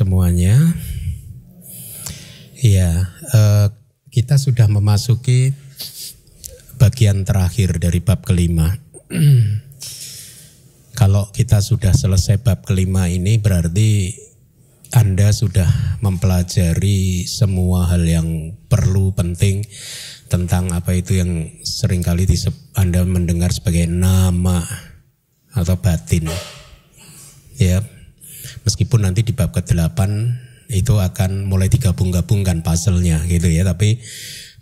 semuanya. Ya, eh, kita sudah memasuki bagian terakhir dari bab kelima. Kalau kita sudah selesai bab kelima ini berarti Anda sudah mempelajari semua hal yang perlu penting tentang apa itu yang sering kali Anda mendengar sebagai nama atau batin. Ya, meskipun nanti di bab ke-8 itu akan mulai digabung-gabungkan puzzle-nya gitu ya, tapi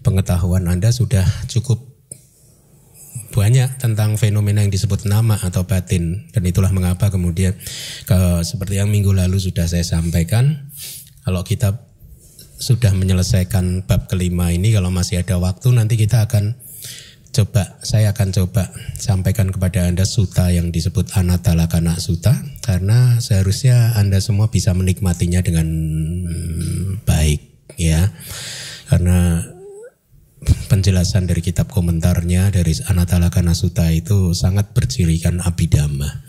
pengetahuan Anda sudah cukup banyak tentang fenomena yang disebut nama atau batin. Dan itulah mengapa kemudian ke, seperti yang minggu lalu sudah saya sampaikan kalau kita sudah menyelesaikan bab kelima ini kalau masih ada waktu nanti kita akan coba saya akan coba sampaikan kepada Anda suta yang disebut Anatalakana Suta karena seharusnya Anda semua bisa menikmatinya dengan baik ya. Karena penjelasan dari kitab komentarnya dari Anatalakana Sutta itu sangat bercirikan abidama.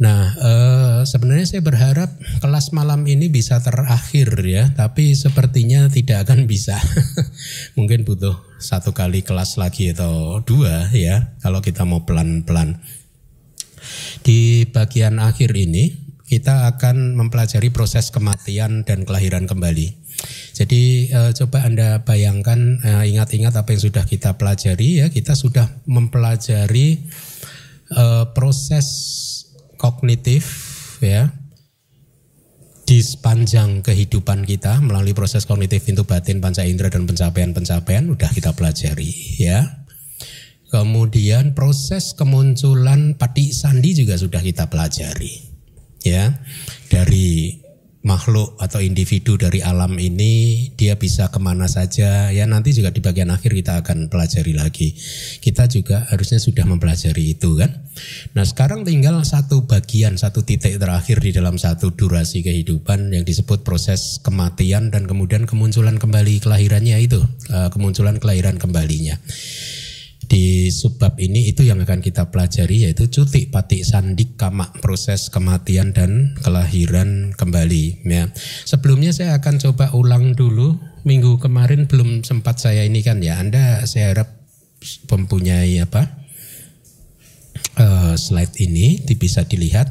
Nah, eh, sebenarnya saya berharap kelas malam ini bisa terakhir ya, tapi sepertinya tidak akan bisa. Mungkin butuh satu kali kelas lagi atau dua ya, kalau kita mau pelan-pelan. Di bagian akhir ini kita akan mempelajari proses kematian dan kelahiran kembali. Jadi eh, coba Anda bayangkan eh, ingat-ingat apa yang sudah kita pelajari ya, kita sudah mempelajari eh, proses kognitif ya di sepanjang kehidupan kita melalui proses kognitif pintu batin panca indera dan pencapaian-pencapaian udah kita pelajari ya. Kemudian proses kemunculan pati sandi juga sudah kita pelajari ya dari makhluk atau individu dari alam ini dia bisa ke mana saja. Ya nanti juga di bagian akhir kita akan pelajari lagi. Kita juga harusnya sudah mempelajari itu kan? Nah sekarang tinggal satu bagian satu titik terakhir di dalam satu durasi kehidupan yang disebut proses kematian dan kemudian kemunculan kembali kelahirannya itu eh, kemunculan kelahiran kembalinya di subbab ini itu yang akan kita pelajari yaitu cuti pati sandik kama proses kematian dan kelahiran kembali ya. Sebelumnya saya akan coba ulang dulu minggu kemarin belum sempat saya ini kan ya. Anda saya harap mempunyai apa? Uh, slide ini bisa dilihat.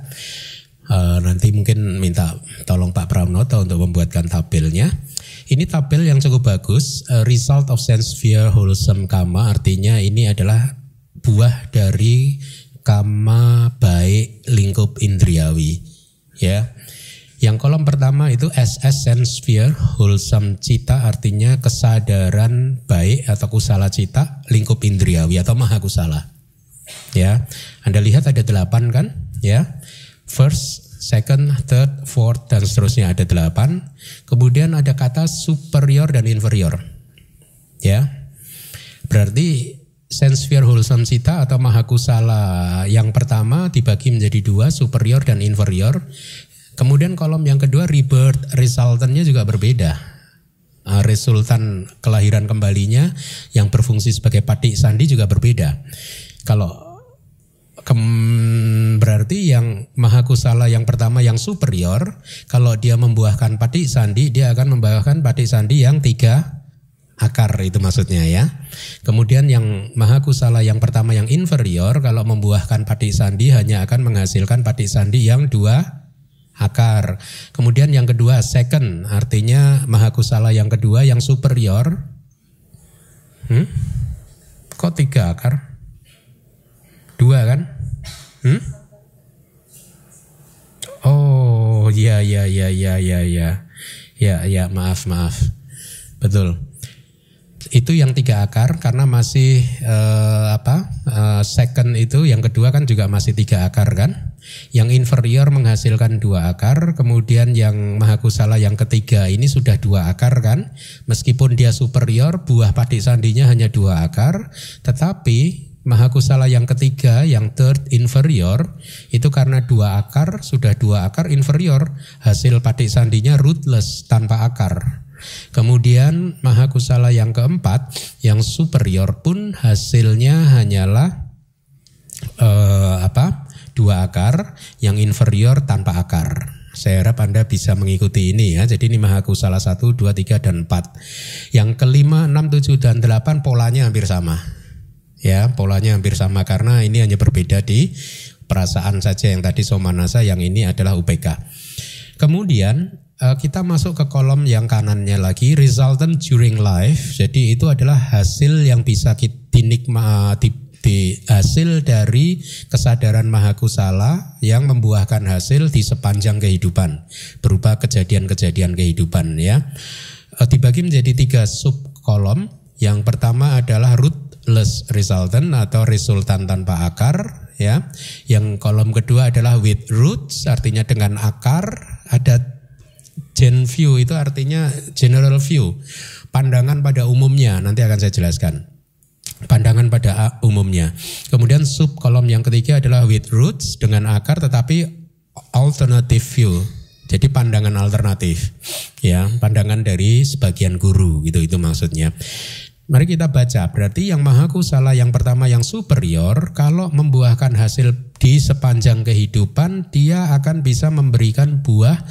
Uh, nanti mungkin minta tolong Pak Pranoto untuk membuatkan tabelnya. Ini tabel yang cukup bagus. Uh, result of sense sphere wholesome kama artinya ini adalah buah dari kama baik lingkup indriawi. Ya. Yang kolom pertama itu SS sense sphere wholesome cita artinya kesadaran baik atau kusala cita lingkup indriawi atau maha kusala. Ya. Anda lihat ada delapan kan? Ya. First second, third, fourth, dan seterusnya ada delapan. Kemudian ada kata superior dan inferior. Ya, berarti sense sphere wholesome cita atau mahakusala yang pertama dibagi menjadi dua, superior dan inferior. Kemudian kolom yang kedua rebirth resultantnya juga berbeda. Uh, resultan kelahiran kembalinya yang berfungsi sebagai patik sandi juga berbeda. Kalau Kem, berarti yang maha kusala yang pertama yang superior kalau dia membuahkan pati sandi dia akan membuahkan pati sandi yang tiga akar itu maksudnya ya. Kemudian yang maha kusala yang pertama yang inferior kalau membuahkan pati sandi hanya akan menghasilkan pati sandi yang dua akar. Kemudian yang kedua second artinya maha kusala yang kedua yang superior. Hmm? Kok tiga akar? Dua kan? Hmm? Oh, ya ya ya ya ya ya. Ya ya, maaf maaf. Betul. Itu yang tiga akar karena masih uh, apa? Uh, second itu yang kedua kan juga masih tiga akar kan? Yang inferior menghasilkan dua akar, kemudian yang mahakusala yang ketiga ini sudah dua akar kan? Meskipun dia superior, buah padi sandinya hanya dua akar, tetapi Mahakusala yang ketiga, yang third inferior, itu karena dua akar, sudah dua akar inferior, hasil patik sandinya rootless, tanpa akar. Kemudian Mahakusala yang keempat, yang superior pun hasilnya hanyalah uh, apa? Dua akar, yang inferior tanpa akar. Saya harap Anda bisa mengikuti ini ya. Jadi ini Mahakusala 1, 2, 3, dan 4. Yang kelima, 6, 7, dan 8 polanya hampir sama ya polanya hampir sama karena ini hanya berbeda di perasaan saja yang tadi somanasa yang ini adalah UPK. Kemudian eh, kita masuk ke kolom yang kanannya lagi resultant during life. Jadi itu adalah hasil yang bisa dinikmati di hasil dari kesadaran mahakusala yang membuahkan hasil di sepanjang kehidupan berupa kejadian-kejadian kehidupan ya. Eh, dibagi menjadi tiga sub kolom. Yang pertama adalah resultant atau resultan tanpa akar ya. Yang kolom kedua adalah with roots artinya dengan akar, ada gen view itu artinya general view, pandangan pada umumnya. Nanti akan saya jelaskan. Pandangan pada umumnya. Kemudian sub kolom yang ketiga adalah with roots dengan akar tetapi alternative view. Jadi pandangan alternatif, ya, pandangan dari sebagian guru gitu itu maksudnya. Mari kita baca, berarti yang maha kusala yang pertama yang superior, kalau membuahkan hasil di sepanjang kehidupan, dia akan bisa memberikan buah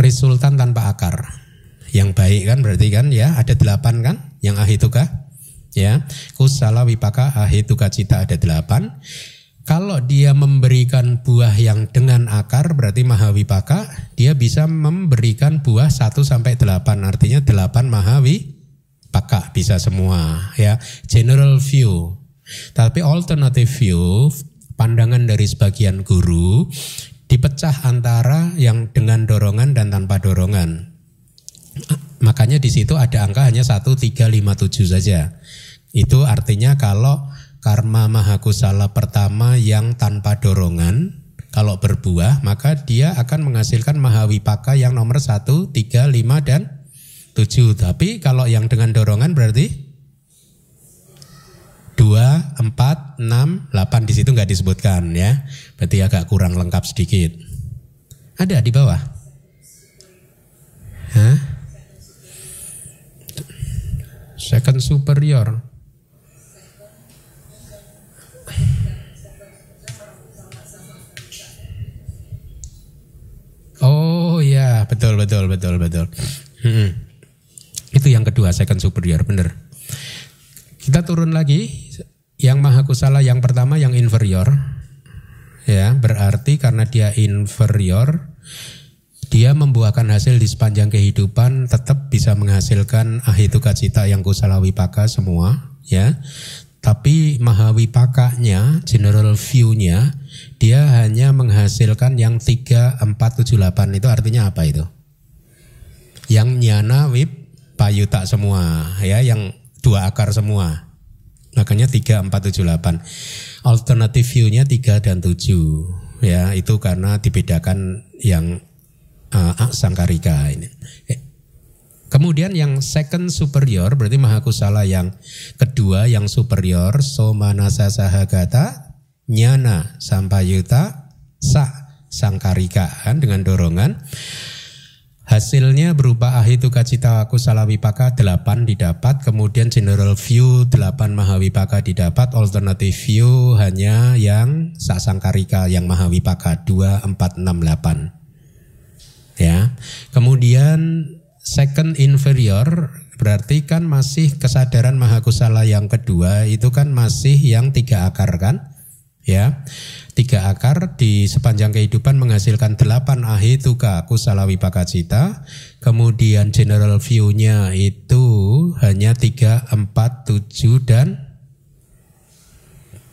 resultan tanpa akar. Yang baik kan berarti kan ya, ada delapan kan, yang ahituka. Ya, kusala wipaka ahituka cita ada delapan. Kalau dia memberikan buah yang dengan akar berarti mahawipaka, dia bisa memberikan buah 1 sampai 8. Artinya 8 mahawi Pakak bisa semua ya. General view. Tapi alternative view, pandangan dari sebagian guru dipecah antara yang dengan dorongan dan tanpa dorongan. Makanya di situ ada angka hanya 1, 3, 5, 7 saja. Itu artinya kalau karma mahakusala pertama yang tanpa dorongan, kalau berbuah maka dia akan menghasilkan mahawipaka yang nomor 1, 3, 5, dan tujuh. Tapi kalau yang dengan dorongan berarti dua, empat, enam, delapan di situ nggak disebutkan ya. Berarti agak kurang lengkap sedikit. Ada di bawah? Hah? Second superior. Oh ya, betul betul betul betul. Hmm. Itu yang kedua, second superior, benar. Kita turun lagi, yang maha kusala yang pertama yang inferior. Ya, berarti karena dia inferior, dia membuahkan hasil di sepanjang kehidupan tetap bisa menghasilkan ahituka cita yang kusala wipaka semua, ya. Tapi mahawipakanya, general view-nya, dia hanya menghasilkan yang 3, 4, 7, 8. Itu artinya apa itu? Yang nyana wip payuta semua ya yang dua akar semua. Makanya 3 4 7 8. Alternative view-nya 3 dan 7 ya itu karena dibedakan yang uh, sangkarika ini. Eh, kemudian yang second superior berarti mahakusala yang kedua yang superior somanasa sahagata nyana sampayuta sa sangkarika kan dengan dorongan Hasilnya berupa ahituka cita kusala wipaka 8 didapat, kemudian general view 8 mahawipaka didapat, alternative view hanya yang sasangkarika yang mahawipaka 2, 4, 6, 8. Ya. Kemudian second inferior berarti kan masih kesadaran mahakusala yang kedua itu kan masih yang tiga akar kan? Ya tiga akar di sepanjang kehidupan menghasilkan delapan ahituka kusala cita. Kemudian general view-nya itu hanya tiga, empat, tujuh, dan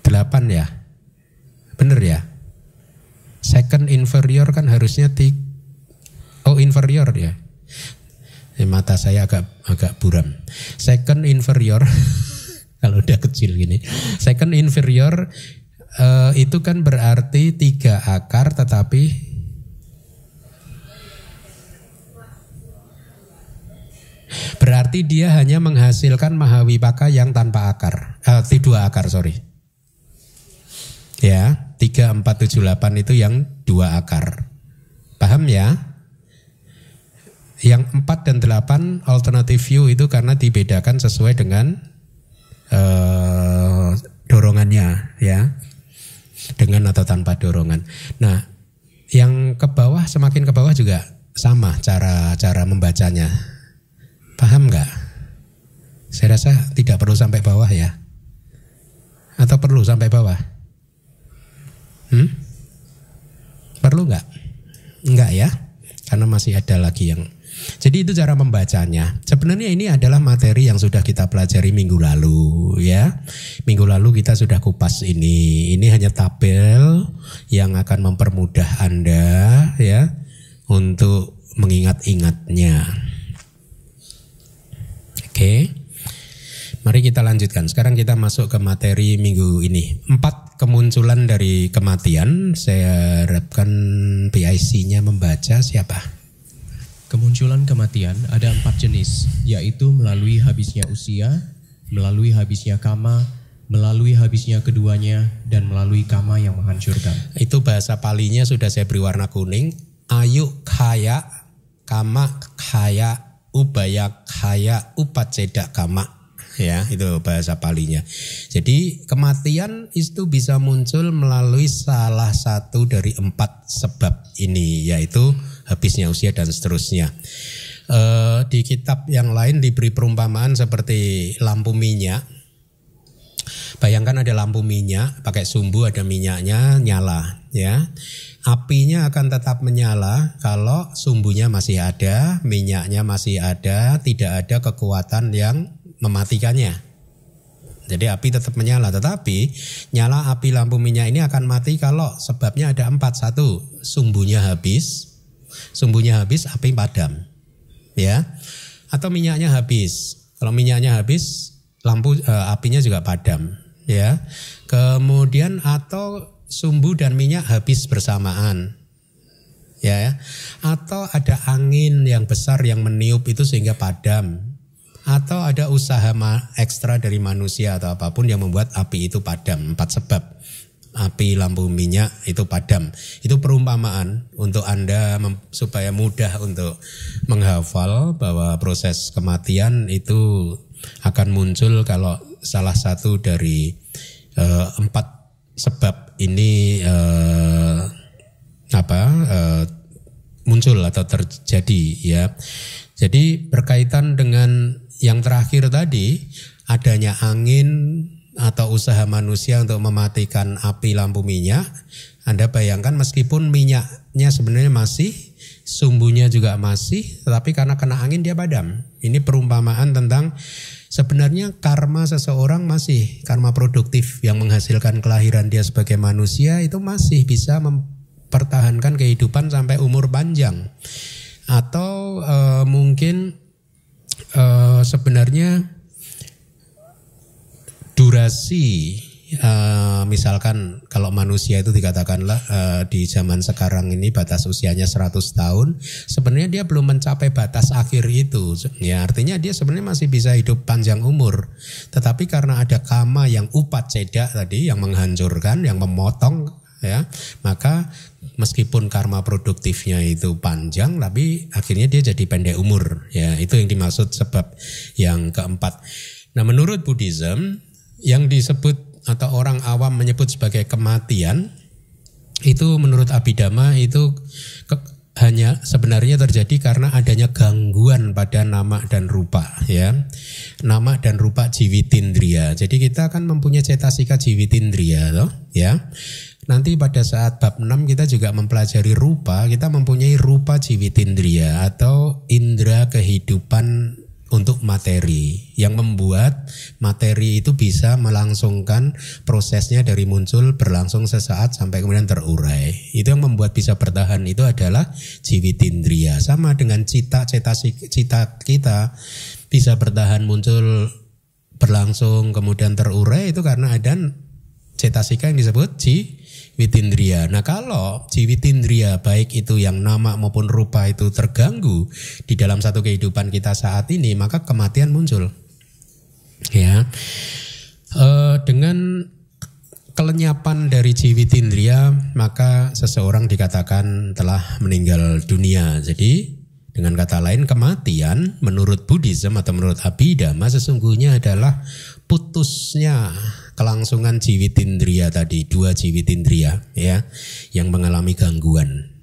delapan ya. Bener ya? Second inferior kan harusnya tiga, Oh inferior ya. Eh, mata saya agak agak buram. Second inferior kalau udah kecil gini. Second inferior uh, itu kan berarti tiga akar tetapi berarti dia hanya menghasilkan mahawipaka yang tanpa akar. Uh, dua akar sorry. Ya, tiga empat tujuh delapan itu yang dua akar. Paham ya? Yang 4 dan 8 alternative view itu karena dibedakan sesuai dengan uh, dorongannya ya. Dengan atau tanpa dorongan. Nah, yang ke bawah semakin ke bawah juga sama cara cara membacanya. Paham nggak? Saya rasa tidak perlu sampai bawah ya. Atau perlu sampai bawah? Hmm? Perlu nggak? Enggak ya, karena masih ada lagi yang jadi itu cara membacanya. Sebenarnya ini adalah materi yang sudah kita pelajari minggu lalu ya. Minggu lalu kita sudah kupas ini. Ini hanya tabel yang akan mempermudah Anda ya untuk mengingat-ingatnya. Oke. Mari kita lanjutkan. Sekarang kita masuk ke materi minggu ini. Empat kemunculan dari kematian. Saya harapkan PIC-nya membaca siapa? Kemunculan kematian ada empat jenis, yaitu melalui habisnya usia, melalui habisnya kama, melalui habisnya keduanya, dan melalui kama yang menghancurkan. Itu bahasa palinya sudah saya beri warna kuning. Ayu kaya, kama kaya, ubaya kaya, upaceda kama. Ya, itu bahasa palinya. Jadi kematian itu bisa muncul melalui salah satu dari empat sebab ini, yaitu habisnya usia dan seterusnya. Uh, di kitab yang lain diberi perumpamaan seperti lampu minyak. Bayangkan ada lampu minyak, pakai sumbu ada minyaknya nyala, ya. Apinya akan tetap menyala kalau sumbunya masih ada, minyaknya masih ada, tidak ada kekuatan yang mematikannya. Jadi api tetap menyala, tetapi nyala api lampu minyak ini akan mati kalau sebabnya ada empat. Satu, sumbunya habis sumbunya habis, api padam. Ya. Atau minyaknya habis. Kalau minyaknya habis, lampu e, apinya juga padam, ya. Kemudian atau sumbu dan minyak habis bersamaan. Ya, ya. Atau ada angin yang besar yang meniup itu sehingga padam. Atau ada usaha ekstra dari manusia atau apa pun yang membuat api itu padam. Empat sebab api lampu minyak itu padam. Itu perumpamaan untuk Anda supaya mudah untuk menghafal bahwa proses kematian itu akan muncul kalau salah satu dari uh, empat sebab ini uh, apa uh, muncul atau terjadi ya. Jadi berkaitan dengan yang terakhir tadi adanya angin atau usaha manusia untuk mematikan api lampu minyak, Anda bayangkan meskipun minyaknya sebenarnya masih, sumbunya juga masih, tetapi karena kena angin dia padam. Ini perumpamaan tentang sebenarnya karma seseorang masih, karma produktif yang menghasilkan kelahiran dia sebagai manusia itu masih bisa mempertahankan kehidupan sampai umur panjang. Atau uh, mungkin uh, sebenarnya durasi uh, misalkan kalau manusia itu dikatakanlah uh, di zaman sekarang ini batas usianya 100 tahun sebenarnya dia belum mencapai batas akhir itu. Ya artinya dia sebenarnya masih bisa hidup panjang umur. Tetapi karena ada kama yang upat cedak tadi yang menghancurkan yang memotong ya maka meskipun karma produktifnya itu panjang tapi akhirnya dia jadi pendek umur. Ya itu yang dimaksud sebab yang keempat. Nah menurut Buddhism yang disebut atau orang awam menyebut sebagai kematian itu menurut Abhidhamma itu ke, hanya sebenarnya terjadi karena adanya gangguan pada nama dan rupa ya. Nama dan rupa jiwitindria. Jadi kita akan mempunyai cetasika jiwitindria toh ya. Nanti pada saat bab 6 kita juga mempelajari rupa, kita mempunyai rupa jiwitindria atau indera kehidupan untuk materi. Yang membuat materi itu bisa melangsungkan prosesnya dari muncul berlangsung sesaat sampai kemudian terurai. Itu yang membuat bisa bertahan itu adalah jiwitindria sama dengan cita cita cita kita bisa bertahan muncul berlangsung kemudian terurai itu karena ada cetasika yang disebut ji witindria. Nah kalau jiwitindria baik itu yang nama maupun rupa itu terganggu di dalam satu kehidupan kita saat ini maka kematian muncul. Ya, e, dengan kelenyapan dari jiwitindria maka seseorang dikatakan telah meninggal dunia. Jadi dengan kata lain kematian menurut Buddhism atau menurut Abhidhamma sesungguhnya adalah putusnya kelangsungan jiwitindria tadi, dua jiwitindria ya yang mengalami gangguan.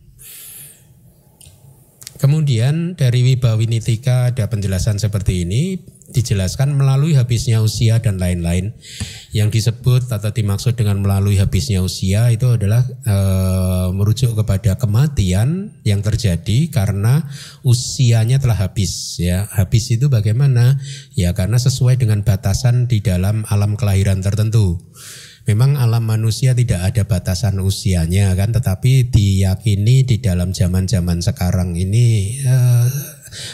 Kemudian dari Wibawinitika ada penjelasan seperti ini dijelaskan melalui habisnya usia dan lain-lain. Yang disebut atau dimaksud dengan melalui habisnya usia itu adalah e, merujuk kepada kematian yang terjadi karena usianya telah habis ya. Habis itu bagaimana? Ya karena sesuai dengan batasan di dalam alam kelahiran tertentu. Memang alam manusia tidak ada batasan usianya kan, tetapi diyakini di dalam zaman-zaman sekarang ini eh,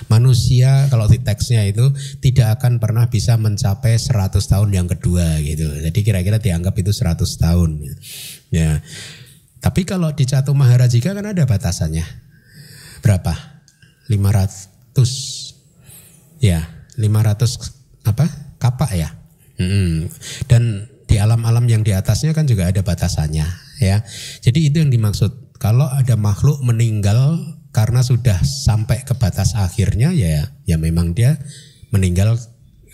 manusia kalau di teksnya itu tidak akan pernah bisa mencapai 100 tahun yang kedua gitu. Jadi kira-kira dianggap itu 100 tahun. Ya. Tapi kalau di Catu Maharajika kan ada batasannya. Berapa? 500. Ya, 500 apa? Kapak ya. Hmm. Dan di alam-alam yang di atasnya kan juga ada batasannya ya. Jadi itu yang dimaksud. Kalau ada makhluk meninggal karena sudah sampai ke batas akhirnya ya ya memang dia meninggal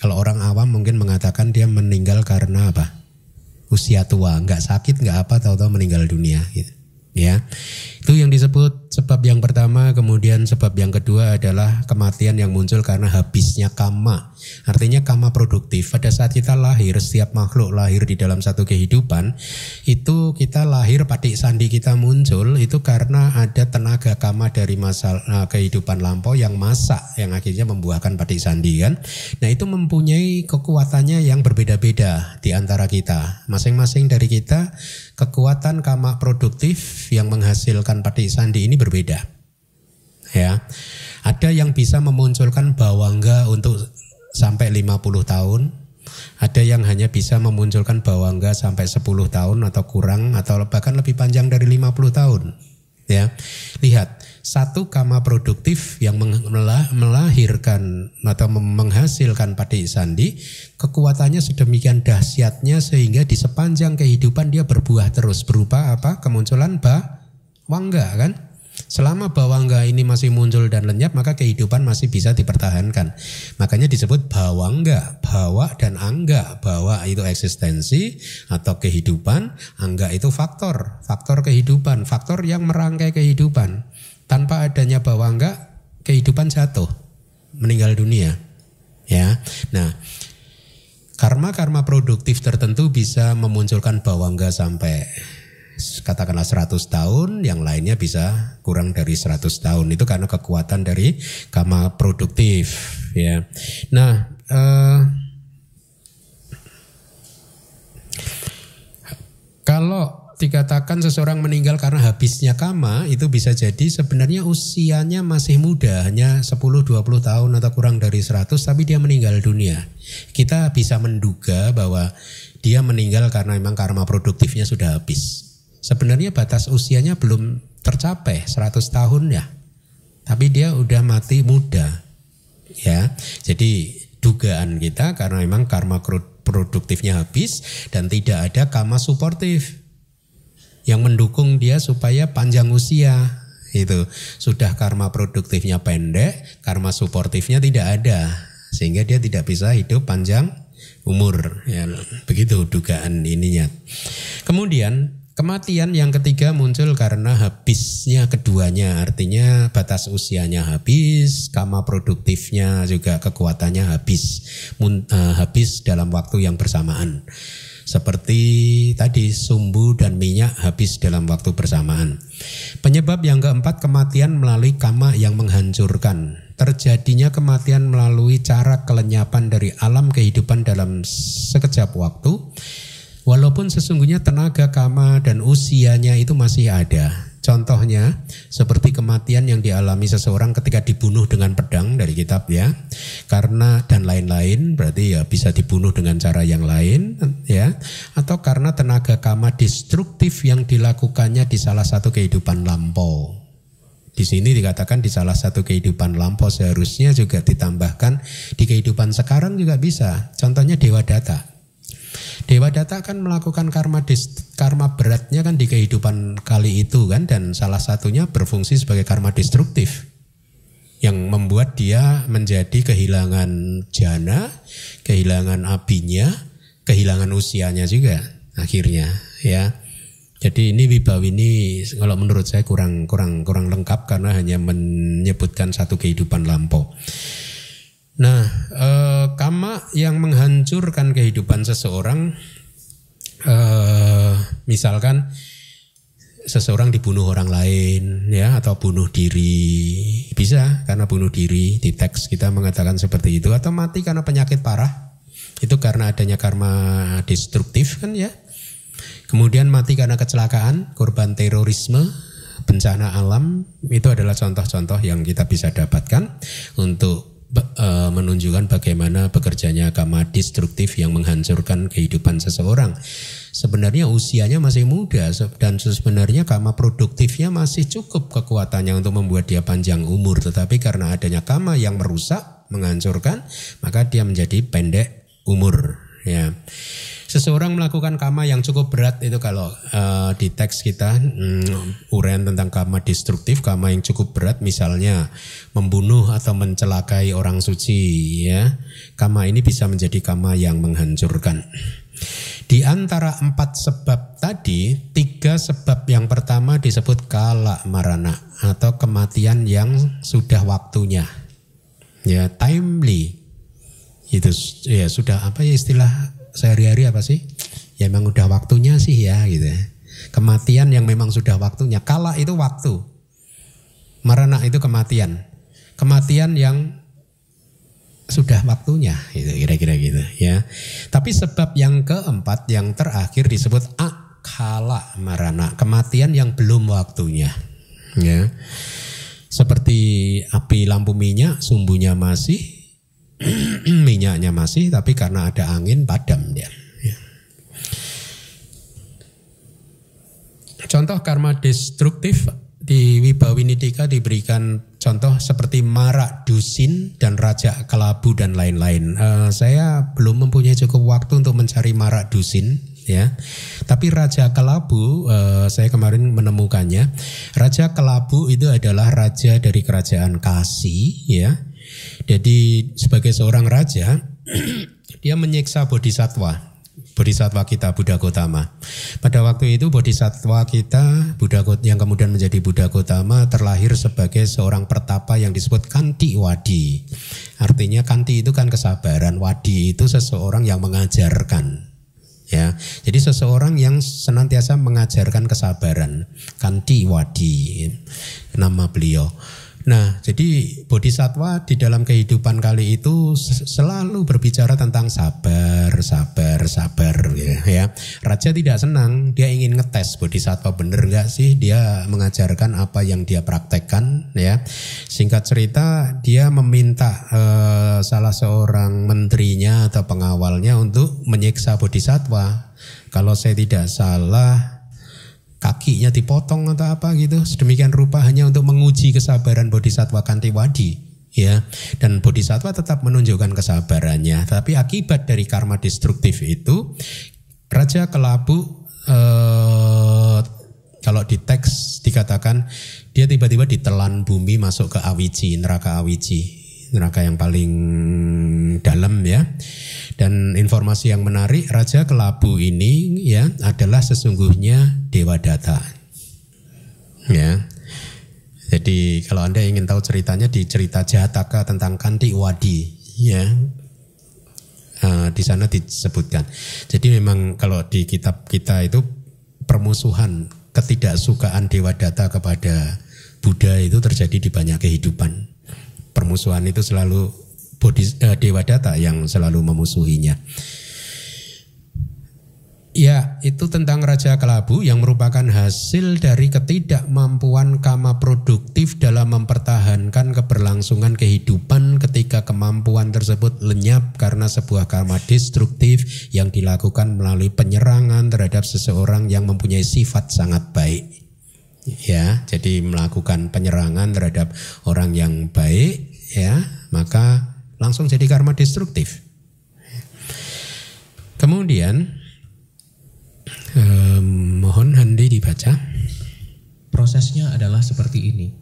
kalau orang awam mungkin mengatakan dia meninggal karena apa usia tua nggak sakit nggak apa tahu-tahu meninggal dunia gitu ya itu yang disebut sebab yang pertama, kemudian sebab yang kedua adalah kematian yang muncul karena habisnya kama. Artinya kama produktif. Pada saat kita lahir, setiap makhluk lahir di dalam satu kehidupan, itu kita lahir patik sandi kita muncul itu karena ada tenaga kama dari masa uh, kehidupan lampau yang masak yang akhirnya membuahkan patik sandi kan. Nah, itu mempunyai kekuatannya yang berbeda-beda di antara kita. Masing-masing dari kita kekuatan kama produktif yang menghasilkan pati sandi ini berbeda. Ya. Ada yang bisa memunculkan bawangga untuk sampai 50 tahun, ada yang hanya bisa memunculkan bawangga sampai 10 tahun atau kurang atau bahkan lebih panjang dari 50 tahun. Ya. Lihat, satu kama produktif yang melahirkan atau menghasilkan pati sandi, kekuatannya sedemikian dahsyatnya sehingga di sepanjang kehidupan dia berbuah terus berupa apa? Kemunculan bawangga kan? Selama bawangga ini masih muncul dan lenyap maka kehidupan masih bisa dipertahankan. Makanya disebut bawangga, bawa dan angga. Bawa itu eksistensi atau kehidupan, angga itu faktor, faktor kehidupan, faktor yang merangkai kehidupan. Tanpa adanya bawangga, kehidupan jatuh, meninggal dunia. Ya. Nah, karma-karma produktif tertentu bisa memunculkan bawangga sampai katakanlah 100 tahun, yang lainnya bisa kurang dari 100 tahun. Itu karena kekuatan dari karma produktif, ya. Nah, eh, kalau dikatakan seseorang meninggal karena habisnya kama itu bisa jadi sebenarnya usianya masih muda hanya 10-20 tahun atau kurang dari 100 tapi dia meninggal dunia. Kita bisa menduga bahwa dia meninggal karena memang karma produktifnya sudah habis. Sebenarnya batas usianya belum tercapai 100 tahun ya. Tapi dia udah mati muda. Ya. Jadi dugaan kita karena memang karma produktifnya habis dan tidak ada kama suportif yang mendukung dia supaya panjang usia itu sudah karma produktifnya pendek karma suportifnya tidak ada sehingga dia tidak bisa hidup panjang umur ya begitu dugaan ininya kemudian Kematian yang ketiga muncul karena habisnya keduanya, artinya batas usianya habis, kama produktifnya juga kekuatannya habis, uh, habis dalam waktu yang bersamaan. Seperti tadi sumbu dan minyak habis dalam waktu bersamaan. Penyebab yang keempat kematian melalui kama yang menghancurkan. Terjadinya kematian melalui cara kelenyapan dari alam kehidupan dalam sekejap waktu. Walaupun sesungguhnya tenaga kama dan usianya itu masih ada. Contohnya seperti kematian yang dialami seseorang ketika dibunuh dengan pedang dari kitab ya. Karena dan lain-lain berarti ya bisa dibunuh dengan cara yang lain ya atau karena tenaga kama destruktif yang dilakukannya di salah satu kehidupan lampau. Di sini dikatakan di salah satu kehidupan lampau seharusnya juga ditambahkan di kehidupan sekarang juga bisa. Contohnya Dewa Data. Dewa Data kan melakukan karma dis, karma beratnya kan di kehidupan kali itu kan dan salah satunya berfungsi sebagai karma destruktif yang membuat dia menjadi kehilangan jana, kehilangan abinya, kehilangan usianya juga akhirnya ya. Jadi ini Wibawi ini kalau menurut saya kurang kurang kurang lengkap karena hanya menyebutkan satu kehidupan lampau. Nah, eh, kama yang menghancurkan kehidupan seseorang, eh, misalkan seseorang dibunuh orang lain, ya, atau bunuh diri, bisa karena bunuh diri di teks kita mengatakan seperti itu, atau mati karena penyakit parah, itu karena adanya karma destruktif kan ya. Kemudian mati karena kecelakaan, korban terorisme, bencana alam, itu adalah contoh-contoh yang kita bisa dapatkan untuk uh, menunjukkan bagaimana bekerjanya kama destruktif yang menghancurkan kehidupan seseorang. Sebenarnya usianya masih muda dan sebenarnya kama produktifnya masih cukup kekuatannya untuk membuat dia panjang umur. Tetapi karena adanya kama yang merusak, menghancurkan, maka dia menjadi pendek umur. Ya. Seseorang melakukan kama yang cukup berat itu kalau uh, di teks kita um, uraian tentang kama destruktif, kama yang cukup berat misalnya membunuh atau mencelakai orang suci ya. Kama ini bisa menjadi kama yang menghancurkan. Di antara empat sebab tadi, tiga sebab yang pertama disebut kala marana atau kematian yang sudah waktunya. Ya, timely. Itu ya sudah apa ya istilah sehari-hari apa sih? Ya memang udah waktunya sih ya gitu. Ya. Kematian yang memang sudah waktunya. Kala itu waktu. Marana itu kematian. Kematian yang sudah waktunya gitu kira-kira gitu ya. Tapi sebab yang keempat yang terakhir disebut akala marana, kematian yang belum waktunya. Ya. Seperti api lampu minyak, sumbunya masih, minyaknya masih tapi karena ada angin padam dia. Ya. Contoh karma destruktif di Wibawinidika diberikan contoh seperti Marak Dusin dan Raja Kelabu dan lain-lain. Uh, saya belum mempunyai cukup waktu untuk mencari Marak Dusin ya. Tapi Raja Kelabu uh, saya kemarin menemukannya. Raja Kelabu itu adalah raja dari kerajaan Kasi ya jadi sebagai seorang raja, dia menyiksa bodhisatwa. Bodhisatwa kita Buddha Gotama. Pada waktu itu bodhisatwa kita Buddha yang kemudian menjadi Buddha Gotama terlahir sebagai seorang pertapa yang disebut Kanti Wadi. Artinya Kanti itu kan kesabaran, Wadi itu seseorang yang mengajarkan. Ya, jadi seseorang yang senantiasa mengajarkan kesabaran, Kanti Wadi nama beliau. Nah, jadi bodhisatwa di dalam kehidupan kali itu selalu berbicara tentang sabar, sabar, sabar ya. Raja tidak senang, dia ingin ngetes bodhisatwa bener nggak sih dia mengajarkan apa yang dia praktekkan ya. Singkat cerita, dia meminta uh, salah seorang menterinya atau pengawalnya untuk menyiksa bodhisatwa. Kalau saya tidak salah kakinya dipotong atau apa gitu. Sedemikian rupa hanya untuk menguji kesabaran bodhisatwa Kantiwadi ya. Dan bodhisatwa tetap menunjukkan kesabarannya. Tapi akibat dari karma destruktif itu raja kelabu eh, kalau di teks dikatakan dia tiba-tiba ditelan bumi masuk ke Awiji neraka Awiji neraka yang paling dalam ya dan informasi yang menarik, Raja Kelabu ini ya adalah sesungguhnya Dewa Data. Ya. Jadi kalau Anda ingin tahu ceritanya di cerita Jataka tentang Kanti Wadi, ya. uh, di sana disebutkan. Jadi memang kalau di kitab kita itu permusuhan ketidaksukaan Dewa Data kepada Buddha itu terjadi di banyak kehidupan. Permusuhan itu selalu Uh, Dewa Data yang selalu memusuhinya. Ya, itu tentang Raja Kelabu yang merupakan hasil dari ketidakmampuan kama produktif dalam mempertahankan keberlangsungan kehidupan ketika kemampuan tersebut lenyap karena sebuah karma destruktif yang dilakukan melalui penyerangan terhadap seseorang yang mempunyai sifat sangat baik. Ya, jadi melakukan penyerangan terhadap orang yang baik, ya, maka langsung jadi karma destruktif. Kemudian Um, mohon Handi dibaca. Prosesnya adalah seperti ini.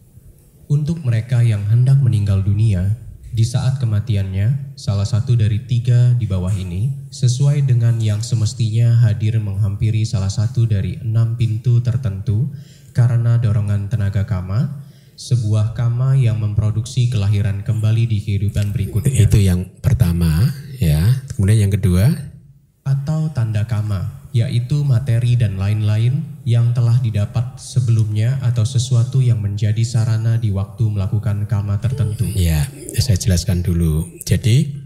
Untuk mereka yang hendak meninggal dunia, di saat kematiannya, salah satu dari tiga di bawah ini, sesuai dengan yang semestinya hadir menghampiri salah satu dari enam pintu tertentu karena dorongan tenaga kama, sebuah kama yang memproduksi kelahiran kembali di kehidupan berikutnya. Itu yang pertama, ya. Kemudian yang kedua, atau tanda kama yaitu materi dan lain-lain yang telah didapat sebelumnya atau sesuatu yang menjadi sarana di waktu melakukan kama tertentu. Ya, saya jelaskan dulu. Jadi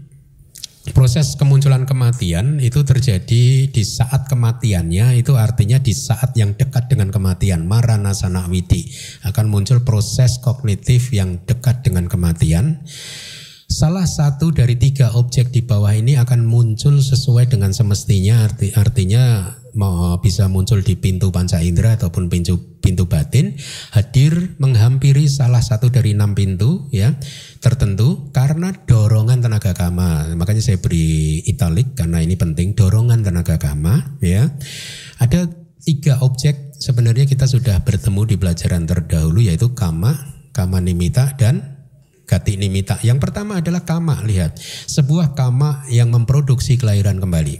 proses kemunculan kematian itu terjadi di saat kematiannya itu artinya di saat yang dekat dengan kematian. Marana widi. Akan muncul proses kognitif yang dekat dengan kematian Salah satu dari tiga objek di bawah ini akan muncul sesuai dengan semestinya. Arti, artinya mau bisa muncul di pintu panca indera ataupun pintu pintu batin. Hadir menghampiri salah satu dari enam pintu ya tertentu karena dorongan tenaga kama makanya saya beri italik karena ini penting dorongan tenaga kama ya. Ada tiga objek sebenarnya kita sudah bertemu di pelajaran terdahulu yaitu kama kama nimita dan Gati nimita. Yang pertama adalah kama, lihat. Sebuah kama yang memproduksi kelahiran kembali.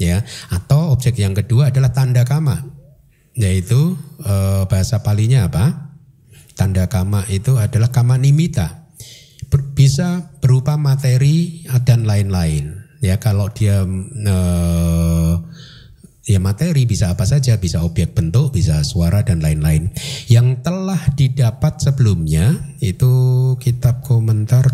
Ya, atau objek yang kedua adalah tanda kama. Yaitu e, bahasa palinya apa? Tanda kama itu adalah kama nimita. Ber, bisa berupa materi dan lain-lain. Ya, kalau dia e, ya materi bisa apa saja, bisa objek bentuk, bisa suara dan lain-lain. Yang telah didapat sebelumnya itu kitab komentar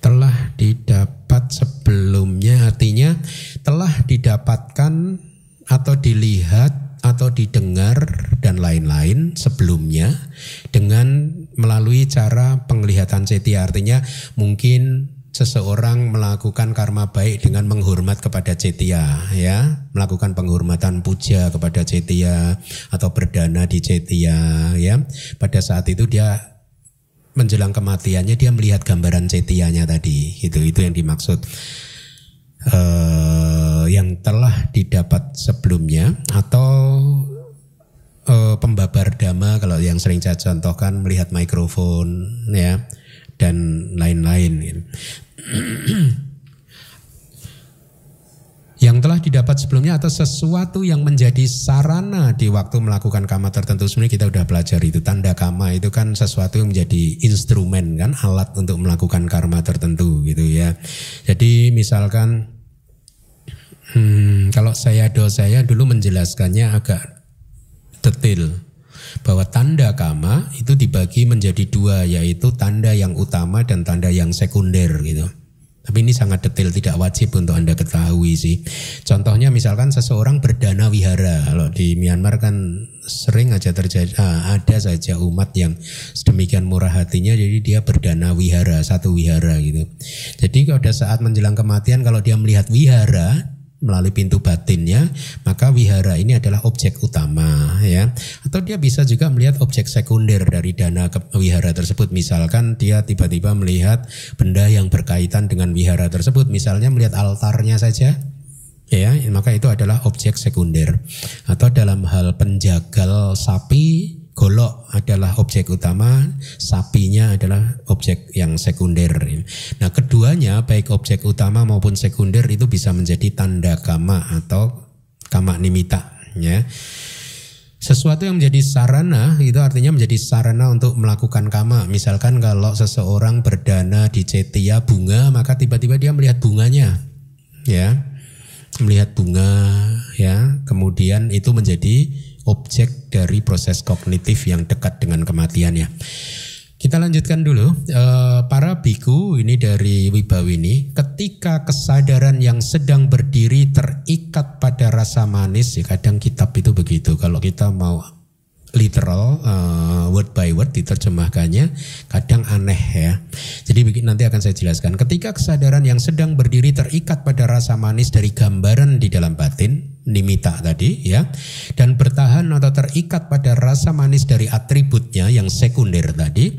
telah didapat sebelumnya artinya telah didapatkan atau dilihat atau didengar dan lain-lain sebelumnya dengan melalui cara penglihatan CT artinya mungkin seseorang melakukan karma baik dengan menghormat kepada Cetia ya. Melakukan penghormatan puja kepada Cetia atau berdana di Cetia ya. Pada saat itu dia menjelang kematiannya dia melihat gambaran Cetianya tadi. Itu itu yang dimaksud. Uh, yang telah didapat sebelumnya atau uh, pembabar dhamma kalau yang sering saya contohkan melihat mikrofon ya dan lain-lain. Gitu. yang telah didapat sebelumnya atau sesuatu yang menjadi sarana di waktu melakukan kama tertentu sebenarnya kita sudah belajar itu tanda kama itu kan sesuatu yang menjadi instrumen kan alat untuk melakukan karma tertentu gitu ya jadi misalkan hmm, kalau saya do saya dulu menjelaskannya agak detail bahwa tanda kama itu dibagi menjadi dua yaitu tanda yang utama dan tanda yang sekunder gitu. Tapi ini sangat detail, tidak wajib untuk Anda ketahui sih. Contohnya misalkan seseorang berdana wihara. Kalau di Myanmar kan sering aja terjadi, ah, ada saja umat yang sedemikian murah hatinya, jadi dia berdana wihara, satu wihara gitu. Jadi pada saat menjelang kematian, kalau dia melihat wihara, melalui pintu batinnya, maka wihara ini adalah objek utama ya. Atau dia bisa juga melihat objek sekunder dari dana ke wihara tersebut. Misalkan dia tiba-tiba melihat benda yang berkaitan dengan wihara tersebut, misalnya melihat altarnya saja ya, maka itu adalah objek sekunder. Atau dalam hal penjagal sapi golok adalah objek utama, sapinya adalah objek yang sekunder. Nah, keduanya baik objek utama maupun sekunder itu bisa menjadi tanda kama atau kama nimita ya. Sesuatu yang menjadi sarana itu artinya menjadi sarana untuk melakukan kama. Misalkan kalau seseorang berdana di cetia bunga, maka tiba-tiba dia melihat bunganya. ya melihat bunga ya kemudian itu menjadi objek dari proses kognitif yang dekat dengan kematian ya kita lanjutkan dulu Eh, para biku ini dari Wibawini ketika kesadaran yang sedang berdiri terikat pada rasa manis ya kadang kitab itu begitu kalau kita mau literal uh, word by word diterjemahkannya kadang aneh ya. Jadi nanti akan saya jelaskan. Ketika kesadaran yang sedang berdiri terikat pada rasa manis dari gambaran di dalam batin nimita tadi ya. Dan bertahan atau terikat pada rasa manis dari atributnya yang sekunder tadi.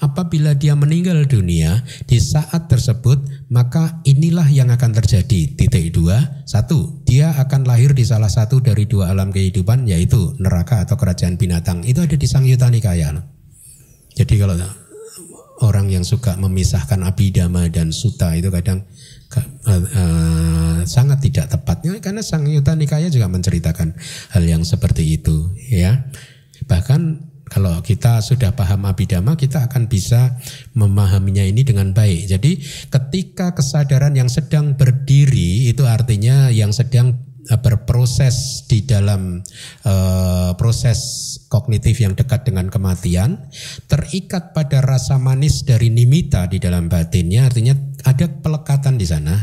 Apabila dia meninggal dunia di saat tersebut maka inilah yang akan terjadi. Titik dua. Satu dia akan lahir di salah satu dari dua alam kehidupan yaitu neraka atau kerajaan binatang. Itu ada di Sangyuta Nikaya. Loh. jadi kalau orang yang suka memisahkan abidama dan suta itu kadang uh, sangat tidak tepatnya karena Sang Yuta Nikaya juga menceritakan hal yang seperti itu ya. Bahkan kalau kita sudah paham abidama kita akan bisa memahaminya ini dengan baik. Jadi ketika kesadaran yang sedang berdiri itu artinya yang sedang berproses di dalam uh, proses kognitif yang dekat dengan kematian terikat pada rasa manis dari nimita di dalam batinnya artinya ada pelekatan di sana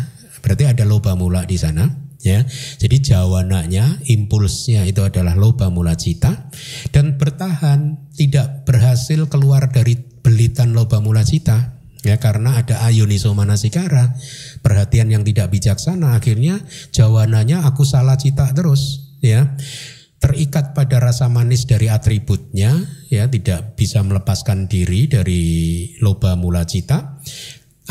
berarti ada loba mula di sana ya. Jadi jawananya impulsnya itu adalah loba mula cita dan bertahan tidak berhasil keluar dari belitan loba mula cita ya karena ada ayuniso manasikara perhatian yang tidak bijaksana akhirnya jawananya aku salah cita terus ya. Terikat pada rasa manis dari atributnya ya tidak bisa melepaskan diri dari loba mula cita.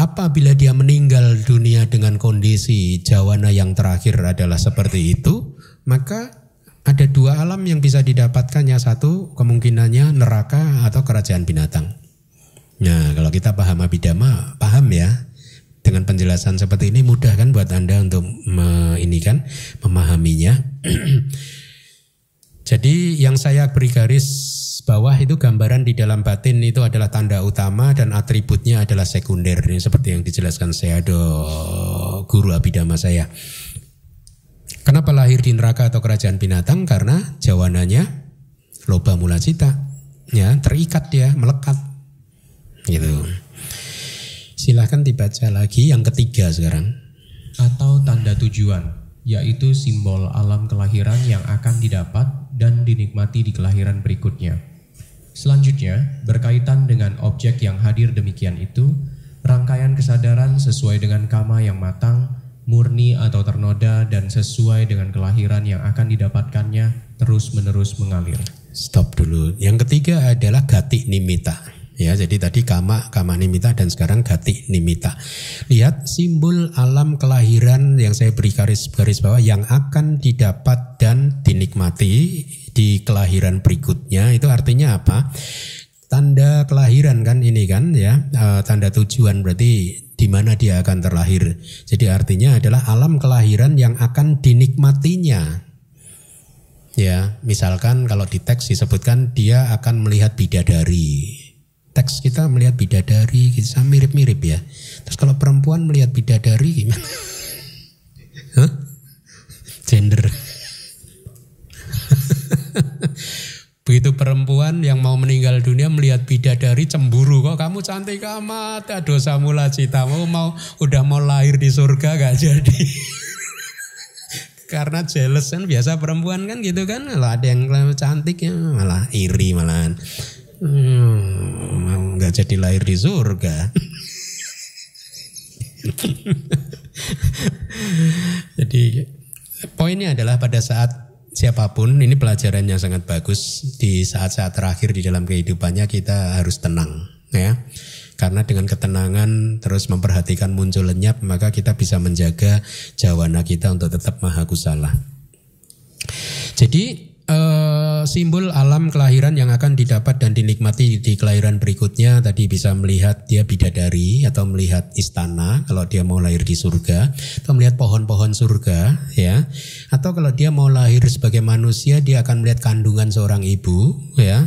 Apabila dia meninggal dunia dengan kondisi jawana yang terakhir adalah seperti itu maka ada dua alam yang bisa didapatkannya. Satu kemungkinannya neraka atau kerajaan binatang nah kalau kita paham abidama paham ya dengan penjelasan seperti ini mudah kan buat anda untuk me, ini kan memahaminya Jadi yang saya beri garis bawah itu gambaran di dalam batin itu adalah tanda utama dan atributnya adalah sekunder. Ini seperti yang dijelaskan saya do guru abidama saya. Kenapa lahir di neraka atau kerajaan binatang? Karena jawananya loba mula cita. Ya, terikat dia, melekat. Gitu. Silahkan dibaca lagi yang ketiga sekarang. Atau tanda tujuan, yaitu simbol alam kelahiran yang akan didapat dan dinikmati di kelahiran berikutnya. Selanjutnya, berkaitan dengan objek yang hadir demikian itu, rangkaian kesadaran sesuai dengan kama yang matang, murni atau ternoda dan sesuai dengan kelahiran yang akan didapatkannya terus-menerus mengalir. Stop dulu. Yang ketiga adalah gati nimita. Ya, jadi tadi kama, kama nimita dan sekarang gati nimita. Lihat simbol alam kelahiran yang saya beri garis garis bawah yang akan didapat dan dinikmati di kelahiran berikutnya itu artinya apa? Tanda kelahiran kan ini kan ya, eh, tanda tujuan berarti di mana dia akan terlahir. Jadi artinya adalah alam kelahiran yang akan dinikmatinya. Ya, misalkan kalau di teks disebutkan dia akan melihat bidadari teks kita melihat bidadari kita mirip-mirip ya. Terus kalau perempuan melihat bidadari gimana? Hah? Gender. Begitu perempuan yang mau meninggal dunia melihat bidadari cemburu kok kamu cantik amat, ada dosa mula citamu mau udah mau lahir di surga gak jadi. Karena jealous kan biasa perempuan kan gitu kan, kalau ada yang cantik ya malah iri malahan. Hmm, nggak jadi lahir di surga. jadi poinnya adalah pada saat siapa pun ini pelajaran yang sangat bagus di saat-saat terakhir di dalam kehidupannya kita harus tenang ya. Karena dengan ketenangan terus memperhatikan muncul lenyap maka kita bisa menjaga jawana kita untuk tetap maha kusala. Jadi uh, simbol alam kelahiran yang akan didapat dan dinikmati di kelahiran berikutnya. Tadi bisa melihat dia bidadari atau melihat istana kalau dia mau lahir di surga atau melihat pohon-pohon surga ya. Atau kalau dia mau lahir sebagai manusia dia akan melihat kandungan seorang ibu ya.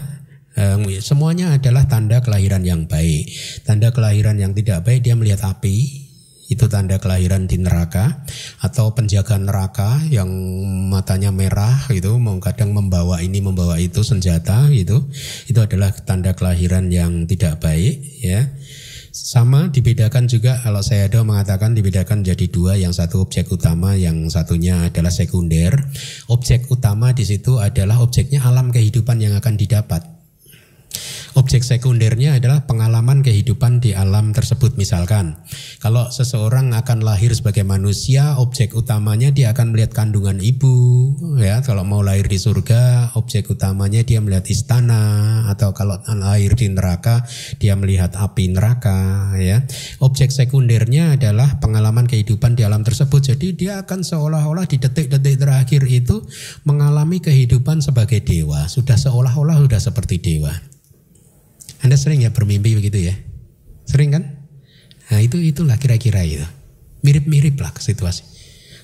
Um, semuanya adalah tanda kelahiran yang baik. Tanda kelahiran yang tidak baik dia melihat api itu tanda kelahiran di neraka atau penjaga neraka yang matanya merah gitu kadang membawa ini membawa itu senjata gitu. Itu adalah tanda kelahiran yang tidak baik ya. Sama dibedakan juga kalau saya ada mengatakan dibedakan jadi dua yang satu objek utama yang satunya adalah sekunder. Objek utama di situ adalah objeknya alam kehidupan yang akan didapat Objek sekundernya adalah pengalaman kehidupan di alam tersebut misalkan. Kalau seseorang akan lahir sebagai manusia, objek utamanya dia akan melihat kandungan ibu, ya. Kalau mau lahir di surga, objek utamanya dia melihat istana atau kalau lahir di neraka, dia melihat api neraka, ya. Objek sekundernya adalah pengalaman kehidupan di alam tersebut. Jadi dia akan seolah-olah di detik-detik terakhir itu mengalami kehidupan sebagai dewa, sudah seolah-olah sudah seperti dewa. Anda sering ya bermimpi begitu ya? Sering kan? Nah itu itulah kira-kira itu. Mirip-mirip lah situasi.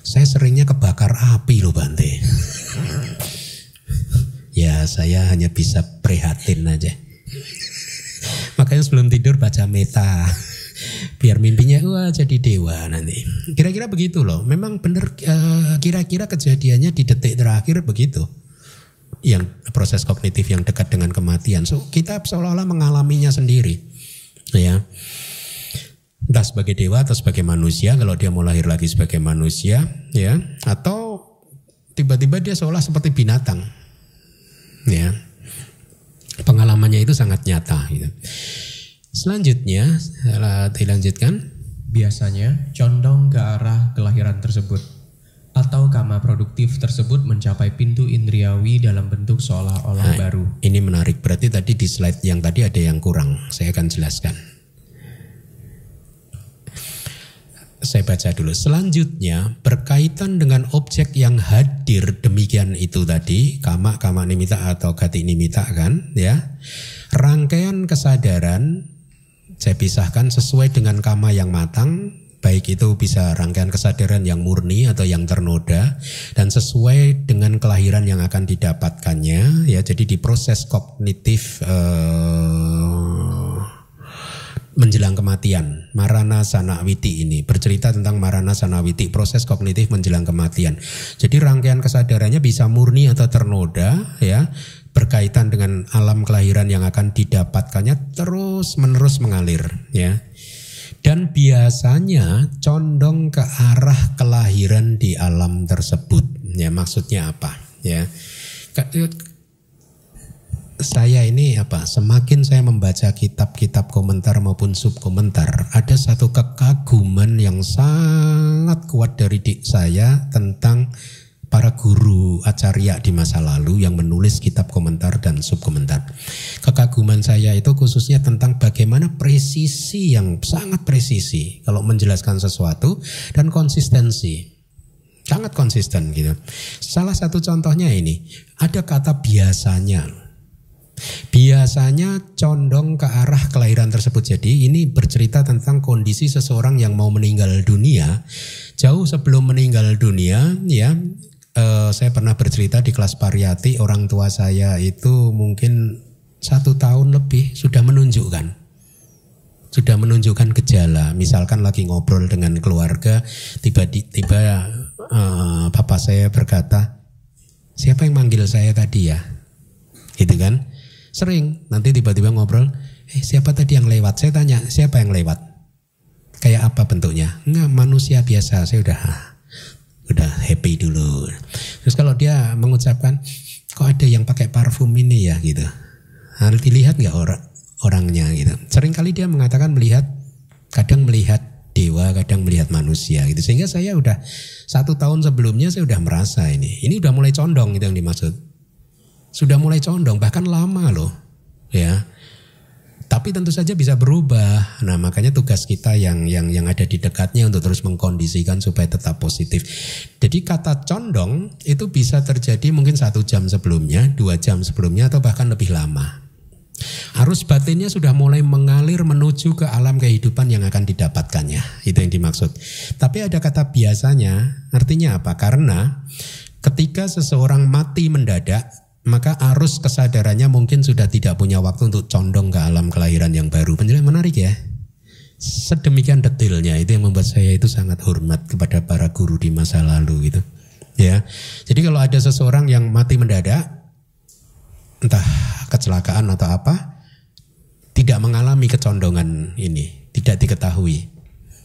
Saya seringnya kebakar api loh Bante. ya saya hanya bisa prihatin aja. Makanya sebelum tidur baca meta. Biar mimpinya wah jadi dewa nanti. Kira-kira begitu loh. Memang benar eh, kira-kira kejadiannya di detik terakhir begitu yang proses kognitif yang dekat dengan kematian. So kita seolah-olah mengalaminya sendiri, ya. Entah sebagai dewa atau sebagai manusia, kalau dia mau lahir lagi sebagai manusia, ya, atau tiba-tiba dia seolah seperti binatang, ya. Pengalamannya itu sangat nyata. Gitu. Selanjutnya, dilanjutkan. Biasanya condong ke arah kelahiran tersebut atau kama produktif tersebut mencapai pintu indriawi dalam bentuk seolah-olah nah, baru. Ini menarik. Berarti tadi di slide yang tadi ada yang kurang. Saya akan jelaskan. Saya baca dulu. Selanjutnya berkaitan dengan objek yang hadir demikian itu tadi kama kama nimita atau gati nimita kan ya. Rangkaian kesadaran saya pisahkan sesuai dengan kama yang matang baik itu bisa rangkaian kesadaran yang murni atau yang ternoda dan sesuai dengan kelahiran yang akan didapatkannya ya. Jadi di proses kognitif uh, menjelang kematian Marana Sanawiti ini bercerita tentang Marana Sanawiti proses kognitif menjelang kematian. Jadi rangkaian kesadarannya bisa murni atau ternoda ya berkaitan dengan alam kelahiran yang akan didapatkannya terus menerus mengalir ya dan biasanya condong ke arah kelahiran di alam tersebut. Ya maksudnya apa? Ya saya ini apa? Semakin saya membaca kitab-kitab komentar maupun subkomentar, ada satu kekaguman yang sangat kuat dari dik saya tentang para guru acarya di masa lalu yang menulis kitab komentar dan subkomentar. Kekaguman saya itu khususnya tentang bagaimana presisi yang sangat presisi kalau menjelaskan sesuatu dan konsistensi. Sangat konsisten gitu. Salah satu contohnya ini, ada kata biasanya. Biasanya condong ke arah kelahiran tersebut. Jadi ini bercerita tentang kondisi seseorang yang mau meninggal dunia. Jauh sebelum meninggal dunia, ya uh, saya pernah bercerita di kelas pariyati orang tua saya itu mungkin satu tahun lebih sudah menunjukkan sudah menunjukkan gejala. Misalkan lagi ngobrol dengan keluarga tiba-tiba uh, bapak saya berkata siapa yang manggil saya tadi ya? Gitu kan? Sering nanti tiba-tiba ngobrol eh siapa tadi yang lewat? Saya tanya siapa yang lewat? Kayak apa bentuknya? Enggak manusia biasa. Saya udah udah happy dulu. Terus kalau dia mengucapkan kok ada yang pakai parfum ini ya gitu. Harus dilihat nggak orang orangnya gitu. Sering kali dia mengatakan melihat, kadang melihat dewa, kadang melihat manusia gitu. Sehingga saya udah satu tahun sebelumnya saya udah merasa ini. Ini udah mulai condong gitu yang dimaksud. Sudah mulai condong, bahkan lama loh. Ya, tapi tentu saja bisa berubah. Nah, makanya tugas kita yang yang yang ada di dekatnya untuk terus mengkondisikan supaya tetap positif. Jadi kata condong itu bisa terjadi mungkin satu jam sebelumnya, dua jam sebelumnya, atau bahkan lebih lama. Arus batinnya sudah mulai mengalir menuju ke alam kehidupan yang akan didapatkannya. Itu yang dimaksud. Tapi ada kata biasanya, artinya apa? Karena ketika seseorang mati mendadak, maka arus kesadarannya mungkin sudah tidak punya waktu untuk condong ke alam kelahiran yang baru. Penjelasan menarik ya. sedemikian detailnya itu yang membuat saya itu sangat hormat kepada para guru di masa lalu gitu ya jadi kalau ada seseorang yang mati mendadak entah kecelakaan atau apa tidak mengalami kecondongan ini tidak diketahui